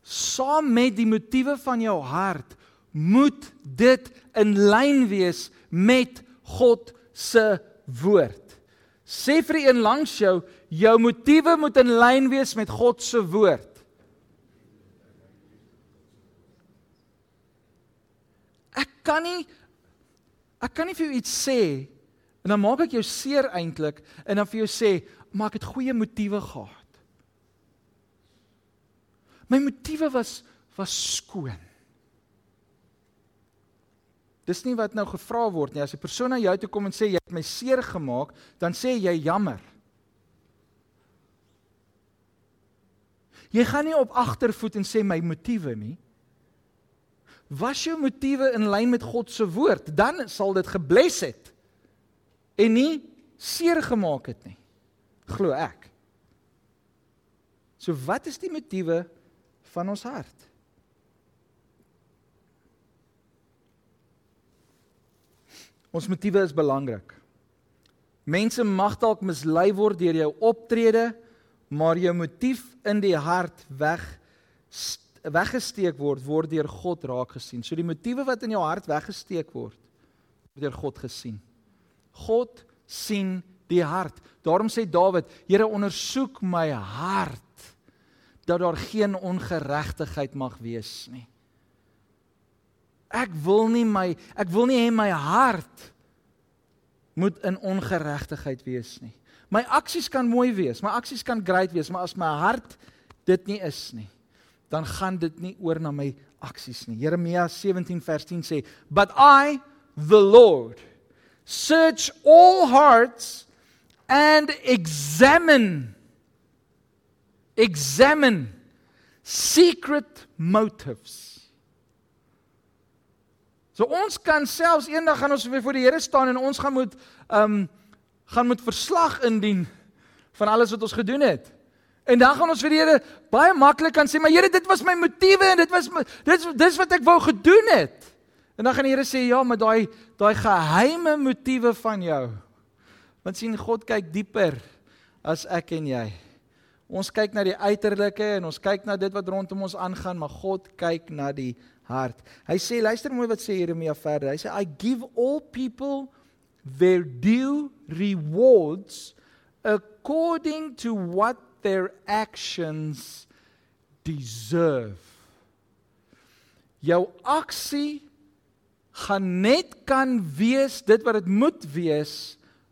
Saam met die motiewe van jou hart moet dit in lyn wees met God se woord. Sê vir een langs jou, jou motiewe moet in lyn wees met God se woord. Ek kan nie ek kan nie vir jou iets sê en dan maak ek jou seer eintlik en dan vir jou sê, maar ek het goeie motiewe gehad. My motiewe was was skoon. Dis nie wat nou gevra word nie. As 'n persoon na jou toe kom en sê jy het my seer gemaak, dan sê jy jammer. Jy gaan nie op agtervoet en sê my motiewe nie. Was jou motiewe in lyn met God se woord, dan sal dit gebless het en nie seer gemaak het nie. Glo ek. So wat is die motiewe van ons hart? Ons motiewe is belangrik. Mense mag dalk mislei word deur jou optrede, maar jou motief in die hart weg weggesteek word word deur God raak gesien. So die motiewe wat in jou hart weggesteek word, word deur God gesien. God sien die hart. Daarom sê Dawid: "Here, ondersoek my hart dat daar geen ongeregtigheid mag wees nie." Ek wil nie my ek wil nie hê my hart moet in ongeregtigheid wees nie. My aksies kan mooi wees, my aksies kan great wees, maar as my hart dit nie is nie, dan gaan dit nie oor na my aksies nie. Jeremia 17 vers 10 sê, "But I, the Lord, search all hearts and examine examine secret motives." So ons kan selfs eendag gaan ons weer voor die Here staan en ons gaan moet ehm um, gaan moet verslag indien van alles wat ons gedoen het. En dan gaan ons vir die Here baie maklik kan sê, "Maar Here, dit was my motiewe en dit was my, dit dis wat ek wou gedoen het." En dan gaan die Here sê, "Ja, maar daai daai geheime motiewe van jou." Want sien God kyk dieper as ek en jy. Ons kyk na die uiterlike en ons kyk na dit wat rondom ons aangaan, maar God kyk na die hart. Hy sê luister mooi wat sê Jeremia verder. Hy sê I give all people their due rewards according to what their actions deserve. Jou aksie gaan net kan wees dit wat dit moet wees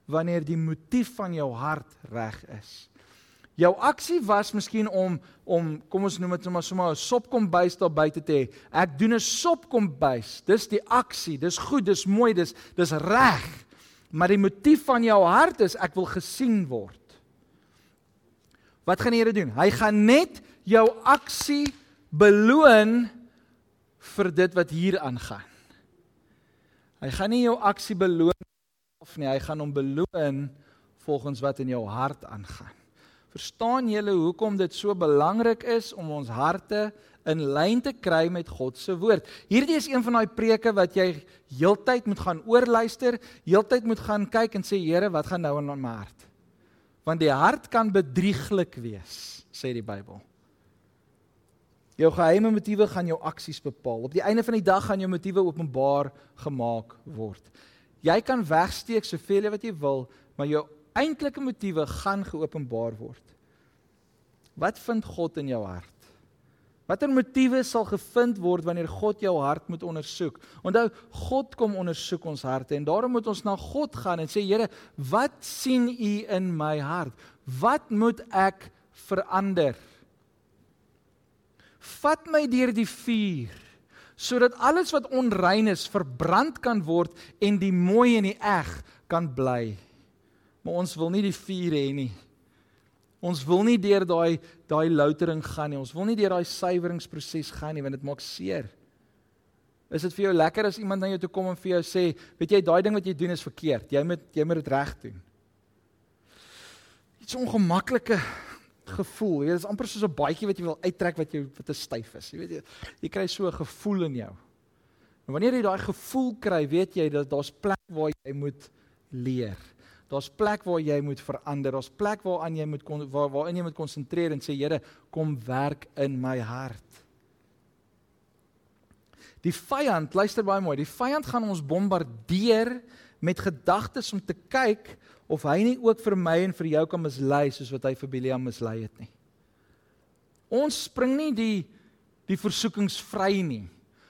wanneer die motief van jou hart reg is. Jou aksie was miskien om om kom ons noem dit sommer sommer 'n sopkombuis daar buite te hê. Ek doen 'n sopkombuis. Dis die aksie. Dis goed, dis mooi, dis dis reg. Maar die motief van jou hart is ek wil gesien word. Wat gaan die Here doen? Hy gaan net jou aksie beloon vir dit wat hier aangaan. Hy gaan nie jou aksie beloon of nie, hy gaan hom beloon volgens wat in jou hart aangaan. Verstaan julle hoekom dit so belangrik is om ons harte in lyn te kry met God se woord? Hierdie is een van daai preke wat jy heeltyd moet gaan oorluister, heeltyd moet gaan kyk en sê Here, wat gaan nou in my hart? Want die hart kan bedrieglik wees, sê die Bybel. Jou geheime motiewe gaan jou aksies bepaal. Op die einde van die dag gaan jou motiewe openbaar gemaak word. Jy kan wegsteek soveel wat jy wil, maar jou eintlike motiewe gaan geopenbaar word. Wat vind God in jou hart? Watter motiewe sal gevind word wanneer God jou hart moet ondersoek? Onthou, God kom ondersoek ons harte en daarom moet ons na God gaan en sê Here, wat sien U in my hart? Wat moet ek verander? Vat my deur die vuur sodat alles wat onrein is verbrand kan word en die mooi en die eg kan bly. Maar ons wil nie die vuur hê nie. Ons wil nie deur daai daai loutering gaan nie. Ons wil nie deur daai suiweringsproses gaan nie want dit maak seer. Is dit vir jou lekker as iemand na jou toe kom en vir jou sê, weet jy, daai ding wat jy doen is verkeerd. Jy moet jy moet dit reg doen. iets ongemaklike gevoel. Jy weet, dit is amper soos 'n baadjie wat jy wil uittrek wat jy wat te styf is. Jy weet jy, jy kry so 'n gevoel in jou. En wanneer jy daai gevoel kry, weet jy dat daar's plek waar jy moet leer. Daar's plek waar jy moet verander. Daar's plek waaraan jy moet waar waarin jy moet konsentreer en sê Here, kom werk in my hart. Die vyand, luister baie mooi, die vyand gaan ons bombardeer met gedagtes om te kyk of hy nie ook vir my en vir jou kan mislei soos wat hy vir Biliam mislei het nie. Ons spring nie die die versoekings vry nie.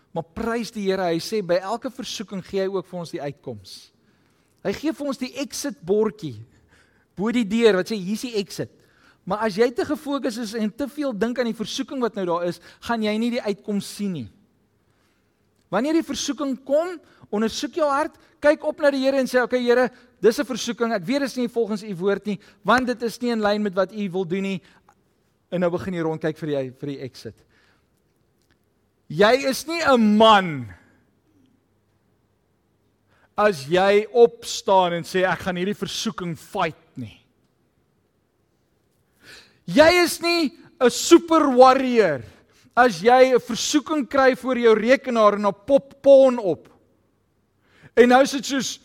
Maar prys die Here, hy sê by elke versoeking gee hy ook vir ons die uitkoms. Hy gee vir ons die exit bordjie bo die deur wat sê hier's die exit. Maar as jy te gefokus is en te veel dink aan die versoeking wat nou daar is, gaan jy nie die uitkoms sien nie. Wanneer die versoeking kom, ondersoek jou hart, kyk op na die Here en sê, "Oké okay, Here, dis 'n versoeking. Ek weet dit is nie volgens u woord nie, want dit is nie in lyn met wat u wil doen nie." En nou begin jy rondkyk vir die vir die exit. Jy is nie 'n man as jy opstaan en sê ek gaan hierdie versoeking fight nie. Jy is nie 'n super warrior as jy 'n versoeking kry voor jou rekenaar en op pop porn op. En nou sit soos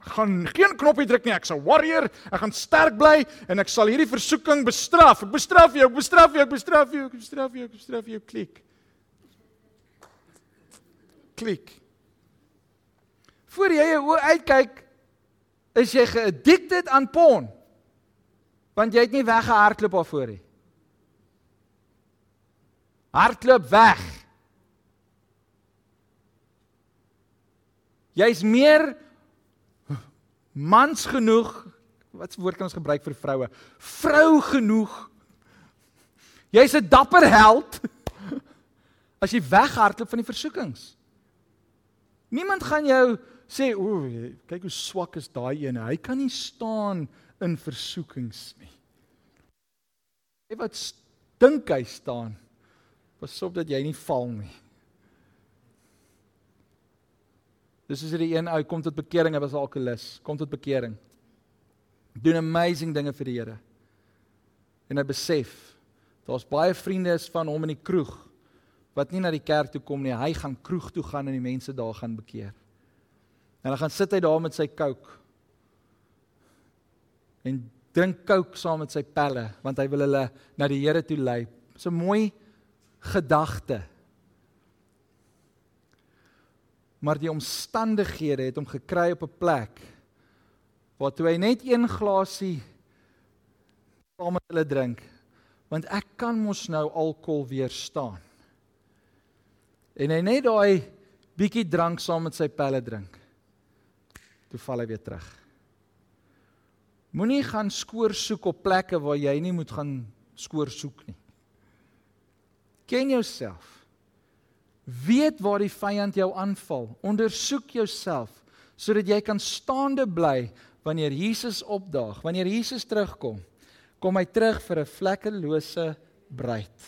gaan geen knoppie druk nie, ek's 'n warrior, ek gaan sterk bly en ek sal hierdie versoeking bestraf. Ek bestraf jou, ek bestraf jou, ek bestraf jou, ek bestraf jou, ek bestraf jou, klik. Klik. Voor jy jou uitkyk, is jy geaddicted aan porn. Want jy het nie weggehardloop daarvoor nie. Hardloop weg. Jy's meer mans genoeg. Wat se woord kan ons gebruik vir vroue? Vrou genoeg. Jy's 'n dapper held as jy weghardloop van die versoekings. Niemand gaan jou sê, "O, kyk hoe swak is daai een. Hy kan nie staan in versoekings nie." Hy wat dink hy staan. Pasop dat jy nie val nie. Dis is die een ou kom tot bekering, hy was alkoholus, kom tot bekering. Doen amazing dinge vir die Here. En hy besef daar's baie vriende is van hom in die kroeg wat nie na die kerk toe kom nie. Hy gaan kroeg toe gaan en die mense daar gaan bekeer. En dan gaan sit hy daar met sy coke. En drink coke saam met sy pelle want hy wil hulle na die Here toe lei. Dis 'n mooi gedagte. Maar die omstandighede het hom gekry op 'n plek waar toe hy net een glasie saam met hulle drink, want ek kan mos nou alkohol weerstaan. En hy net daai bietjie drank saam met sy pelle drink. Toe val hy weer terug. Moenie gaan skoor soek op plekke waar jy nie moet gaan skoor soek nie. Ken jouself. Weet waar die vyand jou aanval. Ondersoek jouself sodat jy kan staande bly wanneer Jesus opdaag, wanneer Jesus terugkom. Kom hy terug vir 'n vlekkelose bruid.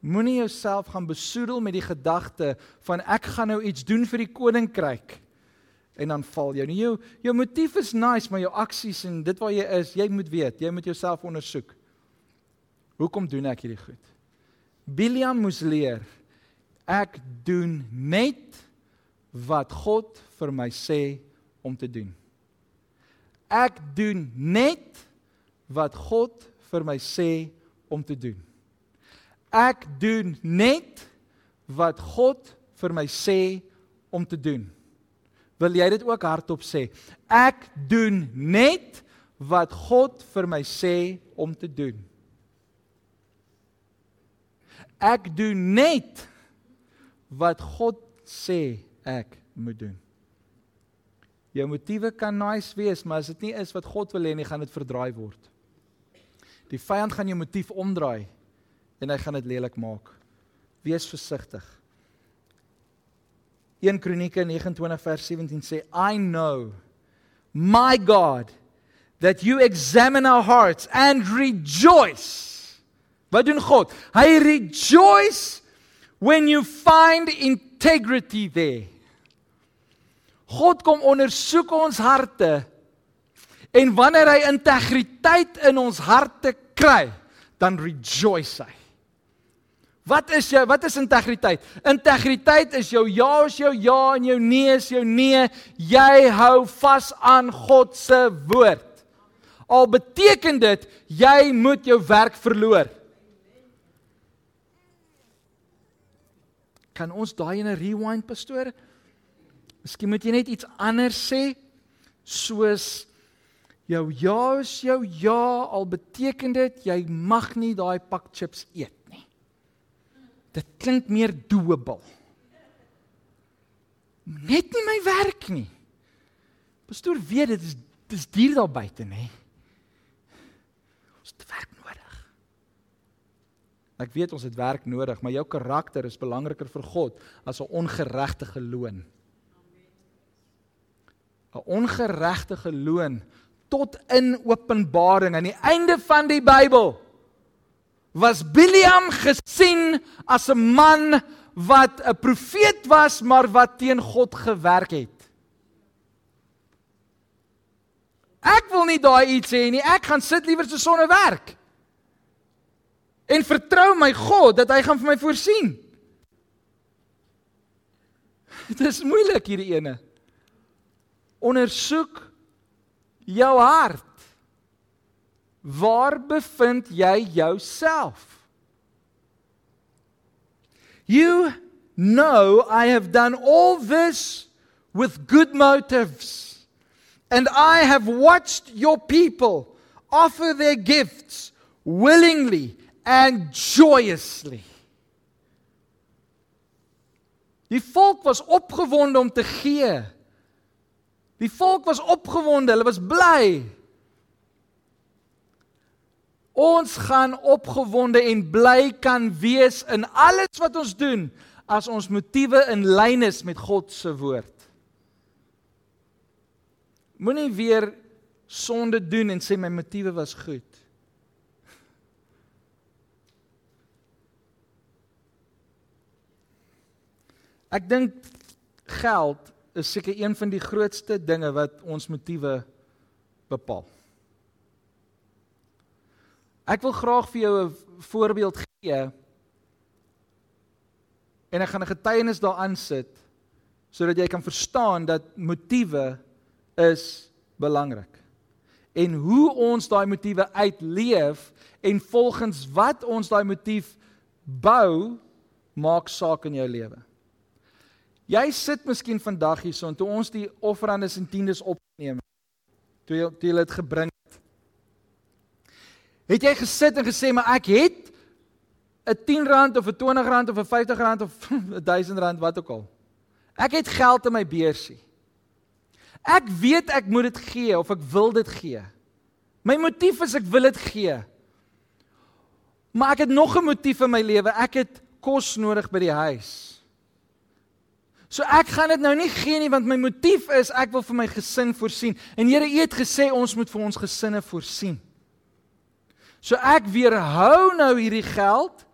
Moenie jouself gaan besoedel met die gedagte van ek gaan nou iets doen vir die koninkryk en dan val jy. Nou jou jou motief is nice, maar jou aksies en dit waar jy is, jy moet weet, jy moet jouself ondersoek. Hoekom doen ek hierdie goed? Biliam moes leer ek doen net wat God vir my sê om te doen. Ek doen net wat God vir my sê om te doen. Ek doen net wat God vir my sê om te doen. Wil jy dit ook hardop sê? Ek doen net wat God vir my sê om te doen. Ek doen net wat God sê ek moet doen. Jou motiewe kan nice wees, maar as dit nie is wat God wil hê nie, gaan dit verdraai word. Die vyand gaan jou motief omdraai en hy gaan dit lelik maak. Wees versigtig. 1 Kronieke 29 vers 17 sê I know my God that you examine our hearts and rejoice Wat doen God? Hy rejoice when you find integrity there. God kom ondersoek ons harte En wanneer hy integriteit in ons harte kry, dan rejoice hy. Wat is jou wat is integriteit? Integriteit is jou ja is jou ja en jou nee is jou nee. Jy hou vas aan God se woord. Al beteken dit jy moet jou werk verloor. Kan ons daai in 'n rewind pastoor? Miskien moet jy net iets anders sê soos jou ja is jou ja al beteken dit jy mag nie daai pak chips eet. Dit klink meer doable. Net nie my werk nie. Pastoor weet dit is dis duur daar buite, nê? Ons het werk nodig. Ek weet ons het werk nodig, maar jou karakter is belangriker vir God as 'n ongeregtige loon. 'n Ongeregtige loon tot in Openbaring aan die einde van die Bybel was Biliam gesien as 'n man wat 'n profeet was maar wat teen God gewerk het. Ek wil nie daai iets sê nie. Ek gaan sit liewer so sonder werk. En vertrou my God dat hy gaan vir my voorsien. Dit is moeilik hierdie ene. Ondersoek jou hart. Waar bevind jy jouself? You know I have done all this with good motives and I have watched your people offer their gifts willingly and joyously. Die volk was opgewonde om te gee. Die volk was opgewonde, hulle was bly. Ons gaan opgewonde en bly kan wees in alles wat ons doen as ons motiewe in lyn is met God se woord. Moenie weer sonde doen en sê my motiewe was goed. Ek dink geld is seker een van die grootste dinge wat ons motiewe bepaal. Ek wil graag vir jou 'n voorbeeld gee. En ek gaan 'n getuienis daaraan sit sodat jy kan verstaan dat motiewe is belangrik. En hoe ons daai motiewe uitleef en volgens wat ons daai motief bou, maak saak in jou lewe. Jy sit miskien vandag hierson toe ons die offerandes en tiendes opneem. Toe jy toe jy dit gebring Het jy gesit en gesê maar ek het 'n 10 rand of 'n 20 rand of 'n 50 rand of 'n 1000 rand wat ook al. Ek het geld in my beursie. Ek weet ek moet dit gee of ek wil dit gee. My motief is ek wil dit gee. Maar ek het nog 'n motief in my lewe. Ek het kos nodig by die huis. So ek gaan dit nou nie gee nie want my motief is ek wil vir my gesin voorsien. En Here, U het gesê ons moet vir ons gesinne voorsien. So ek weerhou nou hierdie geld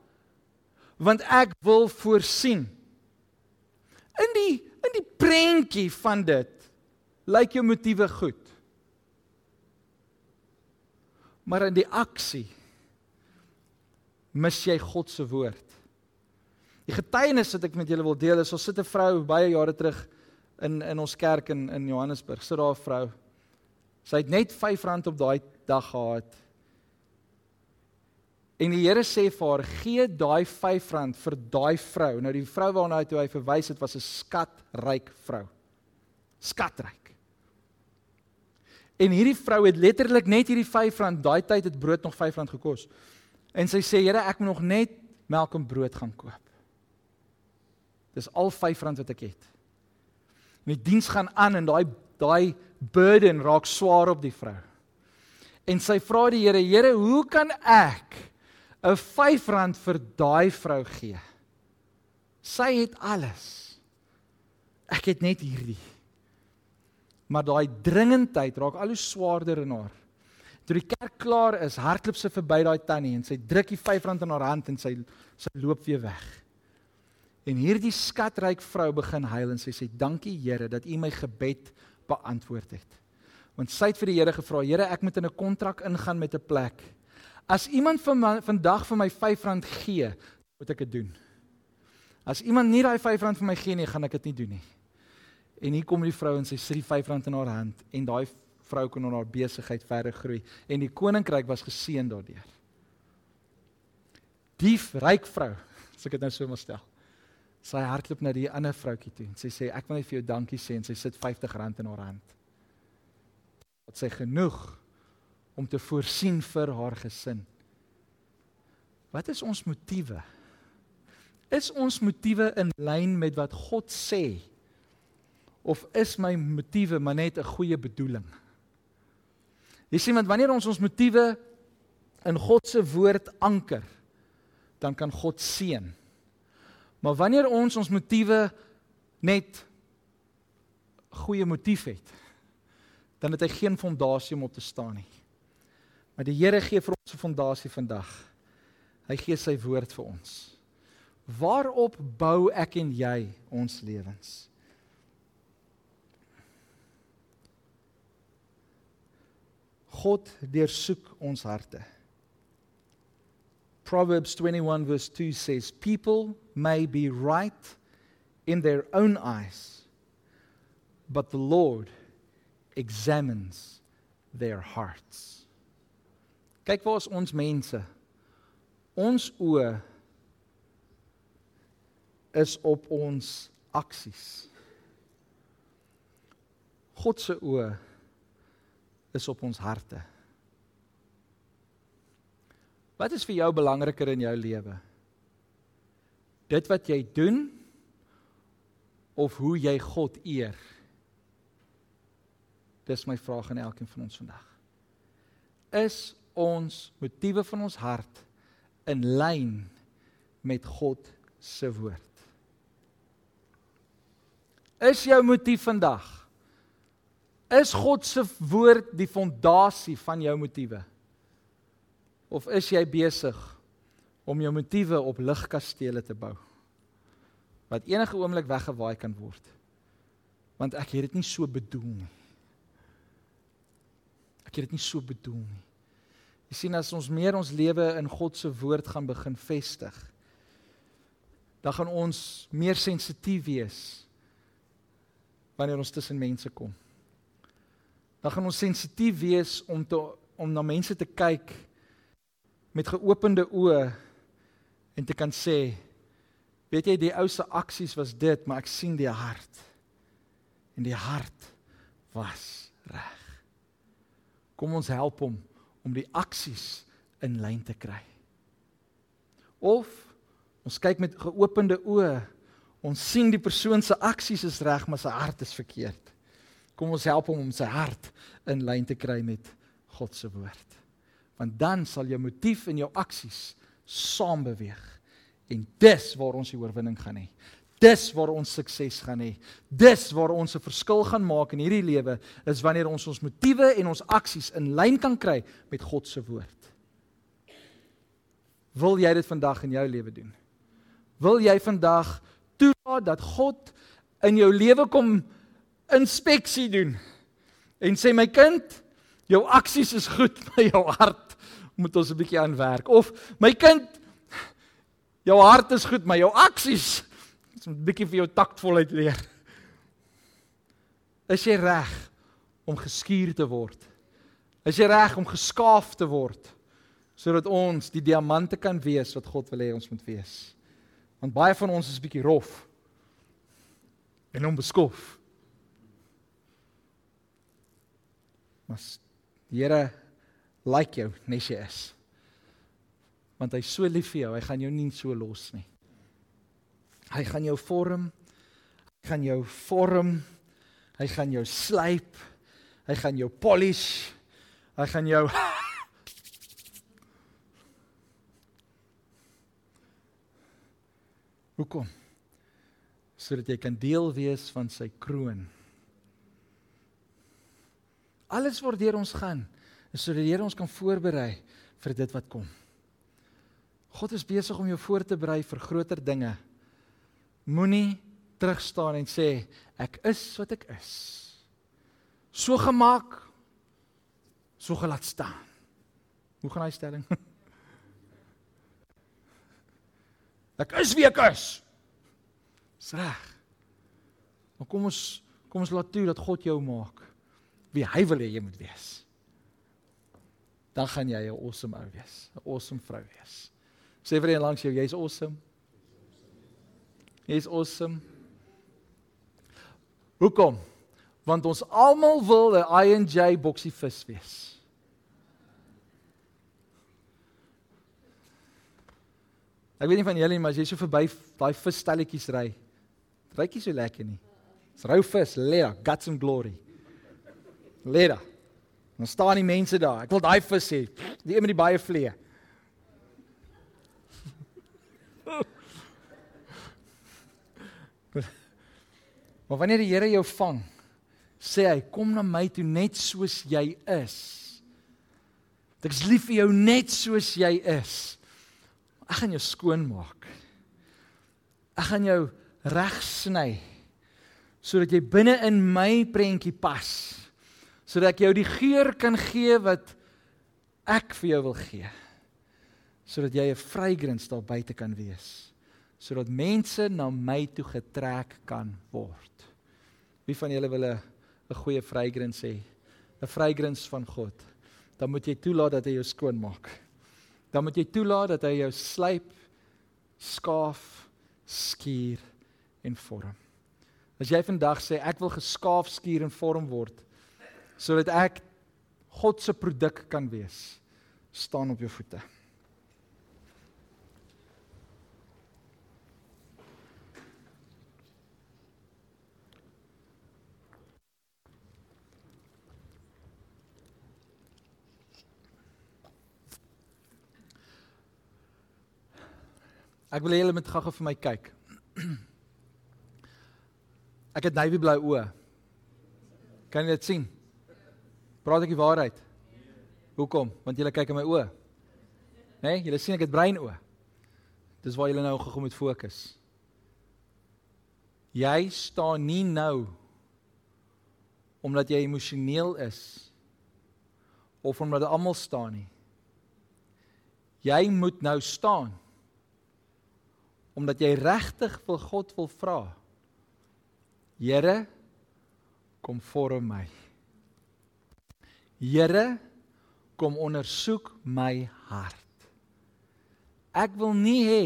want ek wil voorsien. In die in die prentjie van dit lyk jou motiewe goed. Maar in die aksie mis jy God se woord. Die getuienis wat ek met julle wil deel is, ons sit 'n vrou baie jare terug in in ons kerk in in Johannesburg. Sit daar 'n vrou. Sy het net R5 op daai dag gehad En die Here sê vir haar: "Gee daai R5 vir daai vrou." Nou die vrou waarna hy toe hy verwys het was 'n skatryk vrou. Skatryk. En hierdie vrou het letterlik net hierdie R5, daai tyd het brood nog R5 gekos. En sy sê: "Here, ek moet nog net melk en brood gaan koop." Dis al R5 wat ek het. En die diens gaan aan en daai daai burden raak swaar op die vrou. En sy vra die Here: "Here, hoe kan ek 'n R5 vir daai vrou gee. Sy het alles. Ek het net hierdie. Maar daai dringendheid raak al hoe swaarder in haar. Toe die kerk klaar is, hardloop sy verby daai tannie en sy druk die R5 in haar hand en sy sy loop weer weg. En hierdie skatryk vrou begin huil en sy sê dankie Here dat U my gebed beantwoord het. Want sy het vir die Here gevra, Here, ek moet in 'n kontrak ingaan met 'n plek. As iemand van my, vandag vir my R5 gee, moet ek dit doen. As iemand nie daai R5 vir my gee nie, gaan ek dit nie doen nie. En hier kom die vrou en sy sit die R5 in haar hand en daai vrou kon haar besigheid verder groei en die koninkryk was geseën daardeur. Die ryk vrou, as ek dit nou so moet stel. Sy hardloop na die ander vroutjie toe en sy sê ek wil net vir jou dankie sê en sy sit R50 in haar hand. Wat sy genoeg om te voorsien vir haar gesin. Wat is ons motiewe? Is ons motiewe in lyn met wat God sê? Of is my motiewe maar net 'n goeie bedoeling? Jy sien want wanneer ons ons motiewe in God se woord anker, dan kan God seën. Maar wanneer ons ons motiewe net goeie motief het, dan het hy geen fondasie om op te staan nie. Maar die Here gee vir ons 'n fondasie vandag. Hy gee sy woord vir ons. Waarop bou ek en jy ons lewens? God deursoek ons harte. Proverbs 21 verse 2 says people may be right in their own eyes but the Lord examines their hearts. Kyk waar is ons mense. Ons oë is op ons aksies. God se oë is op ons harte. Wat is vir jou belangriker in jou lewe? Dit wat jy doen of hoe jy God eer? Dis my vraag aan elkeen van ons vandag. Is ons motiewe van ons hart in lyn met God se woord. Is jou motief vandag is God se woord die fondasie van jou motiewe? Of is jy besig om jou motiewe op ligkastele te bou wat enige oomblik weggewaai kan word? Want ek het dit nie so bedoel nie. Ek het dit nie so bedoel nie. Jy sien as ons meer ons lewe in God se woord gaan begin vestig, dan gaan ons meer sensitief wees wanneer ons tussen mense kom. Dan gaan ons sensitief wees om te om na mense te kyk met geopende oë en te kan sê weet jy die ou se aksies was dit maar ek sien die hart en die hart was reg kom ons help hom om die aksies in lyn te kry. Of ons kyk met geopende oë, ons sien die persoon se aksies is reg, maar sy hart is verkeerd. Kom ons help hom om sy hart in lyn te kry met God se woord. Want dan sal jou motief en jou aksies saam beweeg. En dis waar ons die oorwinning gaan hê. Dis waar ons sukses gaan hê. Dis waar ons 'n verskil gaan maak in hierdie lewe is wanneer ons ons motiewe en ons aksies in lyn kan kry met God se woord. Wil jy dit vandag in jou lewe doen? Wil jy vandag toelaat dat God in jou lewe kom inspeksie doen en sê my kind, jou aksies is goed, maar jou hart moet ons 'n bietjie aan werk of my kind, jou hart is goed, maar jou aksies Ons moet 'n bietjie vir jou taktvolheid leer. Is jy reg om geskuur te word? Is jy reg om geskaaf te word sodat ons die diamante kan wees wat God wil hê ons moet wees? Want baie van ons is bietjie rof en onbeskof. Maar die Here like jou nes jy is. Want hy's so lief vir jou, hy gaan jou nie so los nie. Hy gaan jou vorm. Hy gaan jou vorm. Hy gaan jou slyp. Hy gaan jou polish. Hy gaan jou Hoekom? Sodat jy kan deel wees van sy kroon. Alles wat deur ons gaan, sodat die Here ons kan voorberei vir dit wat kom. God is besig om jou voor te berei vir groter dinge. Moenie terugstaan en sê ek is wat ek is. So gemaak so gelaat staan. Hoe gaan hy stelling? Ek is wie ek is. Dis reg. Maar kom ons kom ons laat toe dat God jou maak wie hy wil hê jy moet wees. Dan gaan jy 'n awesome ou wees, 'n awesome vrou wees. Sê vir een langs jou, jy's awesome. Jy's awesome. Hoekom? Want ons almal wil 'n I&J boksie vis wees. Ek weet nie van julle nie, maar as jy so verby daai visstelletjies ry, ryk jy so lekker nie. Dis rou vis, lekker, got some glory. Lekker. Dan staan die mense daar. Ek wil daai vis hê. Die een met die baie vlee. Maar wanneer die Here jou vang, sê hy, kom na my toe net soos jy is. Ek is lief vir jou net soos jy is. Ek gaan jou skoon maak. Ek gaan jou reg sny sodat jy binne in my prentjie pas. Sodat ek jou die geur kan gee wat ek vir jou wil gee. Sodat jy 'n fragrance daar buite kan wees. Sodat mense na my toe getrek kan word. Wie van julle wil 'n 'n goeie fragrance hê? 'n Fragrance van God. Dan moet jy toelaat dat hy jou skoon maak. Dan moet jy toelaat dat hy jou slyp, skaaf, skuur en vorm. As jy vandag sê ek wil geskaaf, skuur en vorm word sodat ek God se produk kan wees, staan op jou voete. Ek wil hê julle moet gou-gou vir my kyk. Ek het navy blou oë. Kan jy dit sien? Praat ek die waarheid? Hoekom? Want julle kyk in my oë. Né? Nee, julle sien ek het bruin oë. Dis waar julle nou gou moet fokus. Jy staan nie nou omdat jy emosioneel is of omdat almal staan nie. Jy moet nou staan omdat jy regtig vir God wil vra. Here, kom vorm my. Here, kom ondersoek my hart. Ek wil nie hê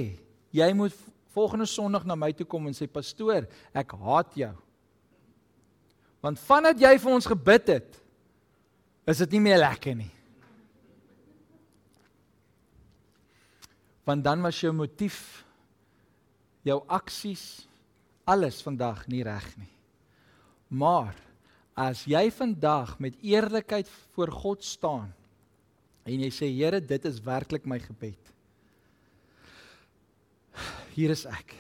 jy moet volgende Sondag na my toe kom en sê pastoor, ek haat jou. Want vandat jy vir ons gebid het, is dit nie meer lekker nie. Want dan was jou motief jou aksies alles vandag nie reg nie. Maar as jy vandag met eerlikheid voor God staan en jy sê Here, dit is werklik my gebed. Hier is ek.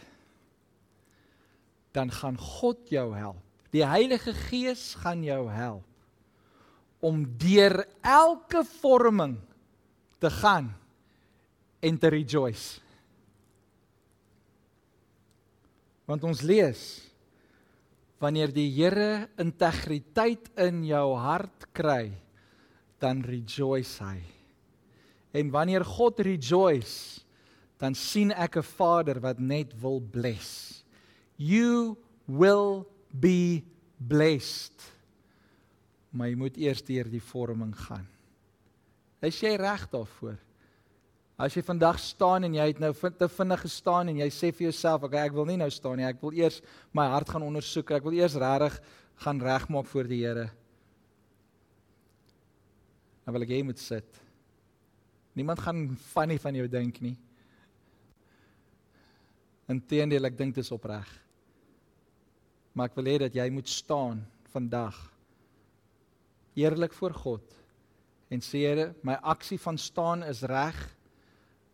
Dan gaan God jou help. Die Heilige Gees gaan jou help om deur elke vorming te gaan en te rejoice. Want ons lees wanneer die Here integriteit in jou hart kry, dan rejoice hy. En wanneer God rejoice, dan sien ek 'n Vader wat net wil bless. You will be blessed. Maar jy moet eers deur die vorming gaan. Is jy reg daarvoor? As jy vandag staan en jy het nou te vinnig gestaan en jy sê vir jouself, "Oké, ek wil nie nou staan nie. Ek wil eers my hart gaan ondersoek. Ek wil eers regtig gaan regmaak voor die Here." Dan wil ek jy moet sit. Niemand gaan funny van jou dink nie. Inteendeel, ek dink dit is opreg. Maar ek wil hê dat jy moet staan vandag eerlik voor God en sê Here, my aksie van staan is reg.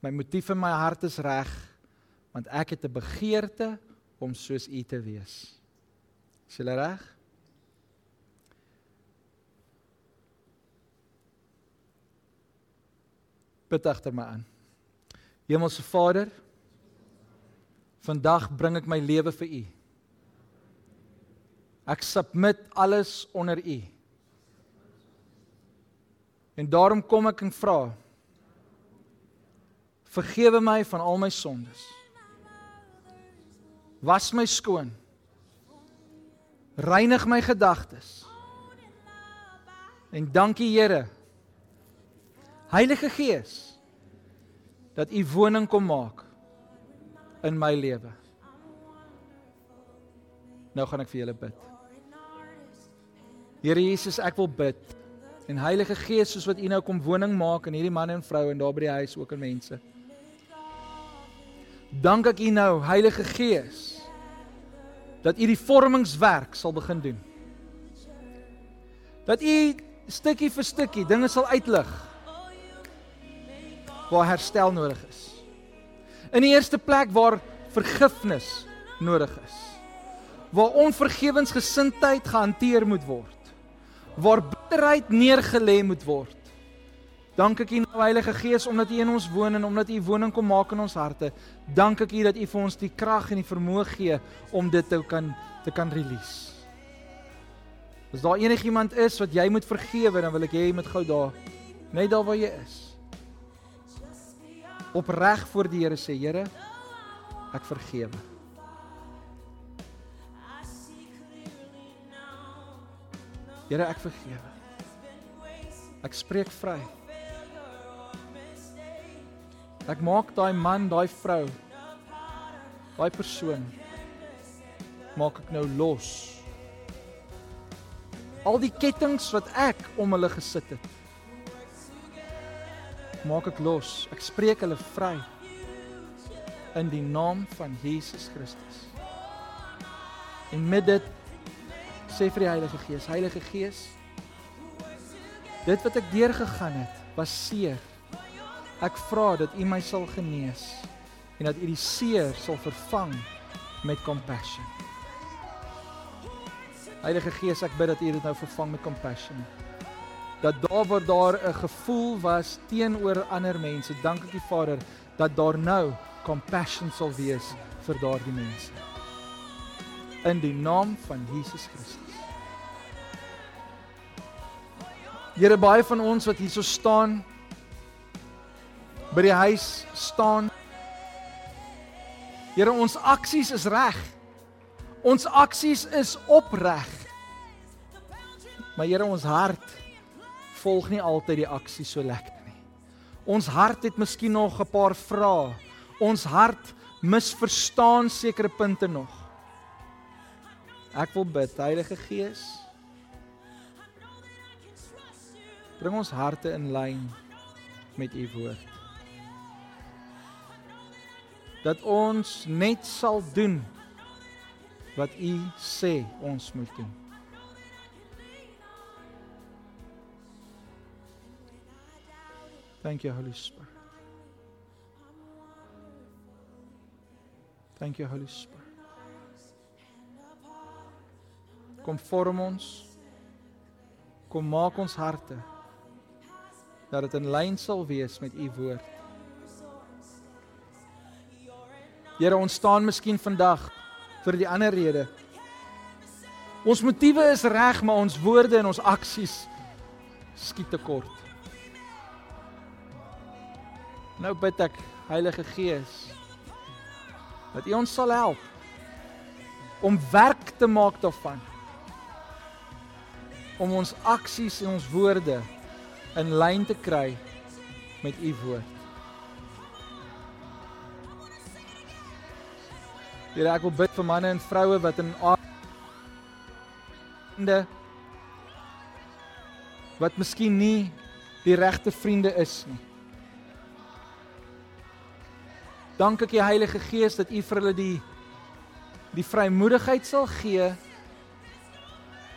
My motief in my hart is reg want ek het 'n begeerte om soos U te wees. Is jy reg? Bid agter my aan. Hemelse Vader, vandag bring ek my lewe vir U. Ek submit alles onder U. En daarom kom ek en vra Vergewe my van al my sondes. Was my skoon. Reinig my gedagtes. En dankie Here. Heilige Gees dat U woning kom maak in my lewe. Nou gaan ek vir julle bid. Here Jesus, ek wil bid. En Heilige Gees, soos wat U nou kom woning maak in hierdie man en vrou en daar by die huis ook in mense. Dank ek U nou, Heilige Gees, dat U die vormingswerk sal begin doen. Dat U stukkie vir stukkie dinge sal uitlig waar herstel nodig is. In die eerste plek waar vergifnis nodig is. Waar onvergewensgesindheid gehanteer moet word. Waar bitterheid neergelê moet word. Dank ek U nou Heilige Gees omdat U in ons woon en omdat U woning kom maak in ons harte. Dank ek U dat U vir ons die krag en die vermoë gee om dit te kan te kan release. As daar enigiemand is wat jy moet vergewe, dan wil ek hê jy moet gou daar net daar waar jy is. Opreg voor die Here sê, Here, ek vergewe. Here, ek vergewe. Ek spreek vry. Ek maak daai man, daai vrou, daai persoon maak ek nou los. Al die kettinge wat ek om hulle gesit het, maak ek los. Ek spreek hulle vry in die naam van Jesus Christus. En met dit sê vir die Heilige Gees, Heilige Gees, dit wat ek deurgegaan het, was seer. Ek vra dat U my sal genees en dat U die seer sal vervang met compassion. Heilige Gees, ek bid dat U dit nou vervang met compassion. Dat daar waar daar 'n gevoel was teenoor ander mense, dank ek U Vader dat daar nou compassion sal wees vir daardie mense. In die naam van Jesus Christus. Here baie van ons wat hierso staan by die huis staan. Here ons aksies is reg. Ons aksies is opreg. Maar Here ons hart volg nie altyd die aksie so lekker nie. Ons hart het miskien nog 'n paar vrae. Ons hart misverstaan sekere punte nog. Ek wil bid, Heilige Gees. Bring ons harte in lyn met u woord. Dat ons net sal doen wat u sê ons moet doen. Thank you Holy Spirit. Thank you Holy Spirit. Kom vorm ons. Kom maak ons harte dat dit in lyn sal wees met u woord. Here, ons staan miskien vandag vir die ander rede. Ons motiewe is reg, maar ons woorde en ons aksies skiet te kort. Nou bid ek, Heilige Gees, dat U ons sal help om werk te maak daarvan. Om ons aksies en ons woorde in lyn te kry met U woord. Here, ek wil bid vir manne en vroue wat in aande wat miskien nie die regte vriende is nie. Dank ek U Heilige Gees dat U vir hulle die die vrymoedigheid sal gee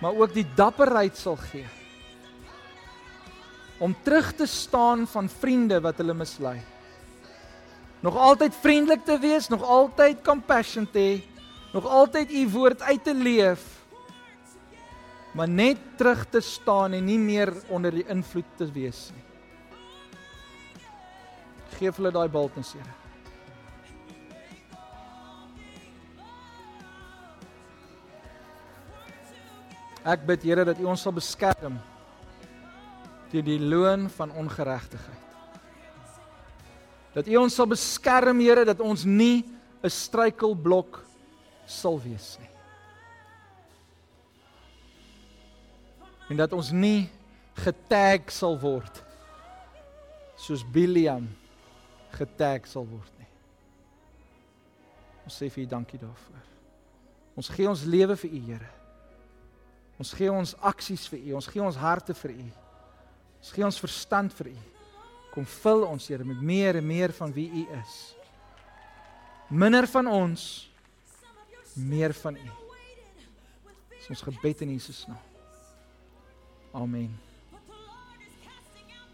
maar ook die dapperheid sal gee om terug te staan van vriende wat hulle mislei. Nog altyd vriendelik te wees, nog altyd compassion te hê, nog altyd u woord uit te leef. Maar net terug te staan en nie meer onder die invloed te wees nie. Geef hulle daai bultens, Here. Ek bid Here dat U ons sal beskerm teen die loon van ongeregtigheid. Dat U ons sal beskerm, Here, dat ons nie 'n struikelblok sal wees nie. En dat ons nie getag sal word soos Biliam getag sal word nie. Ons sê vir U dankie daarvoor. Ons gee ons lewe vir U, Here. Ons gee ons aksies vir U, ons gee ons harte vir U. Ons gee ons verstand vir U. Kom vul ons, Here, met meer en meer van wie U is. Minder van ons, meer van U. Dis ons gebed in Jesus naam. Amen.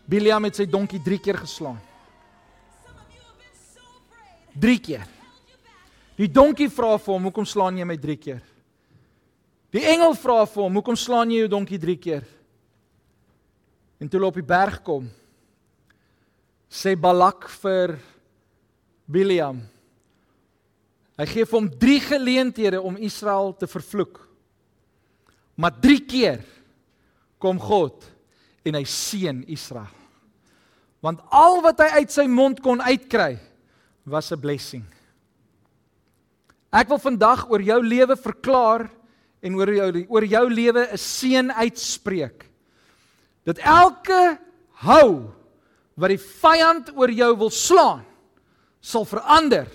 Biliam het sy donkie 3 keer geslaan. 3 keer. Die donkie vra vir hom, "Hoekom slaan jy my 3 keer?" Die engel vra vir hom, "Hoekom slaan jy jou donkie 3 keer?" En toe hulle op die berg kom, sê Balak vir Biliam. Hy gee vir hom 3 geleenthede om Israel te vervloek. Maar 3 keer kom God en hy seën Israel. Want al wat hy uit sy mond kon uitkry was 'n blessing. Ek wil vandag oor jou lewe verklaar en oor jou oor jou lewe 'n seën uitspreek. Dat elke hou wat die vyand oor jou wil slaan, sal verander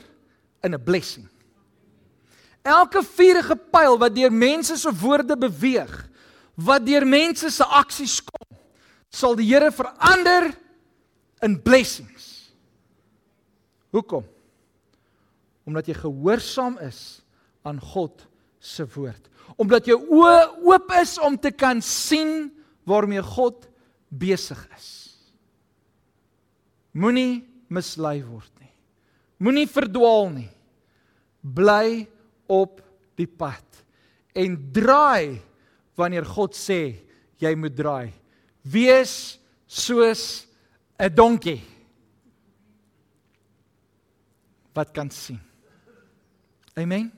in 'n blessing. Elke vuurige pyl wat deur mense se woorde beweeg, wat deur mense se aksies kom, sal die Here verander in blessings. Hoekom? omdat jy gehoorsaam is aan God se woord. Omdat jou oë oop is om te kan sien waarmee God besig is. Moenie mislei word nie. Moenie verdwaal nie. Bly op die pad en draai wanneer God sê jy moet draai. Wees soos 'n donkie wat kan sien. Amen.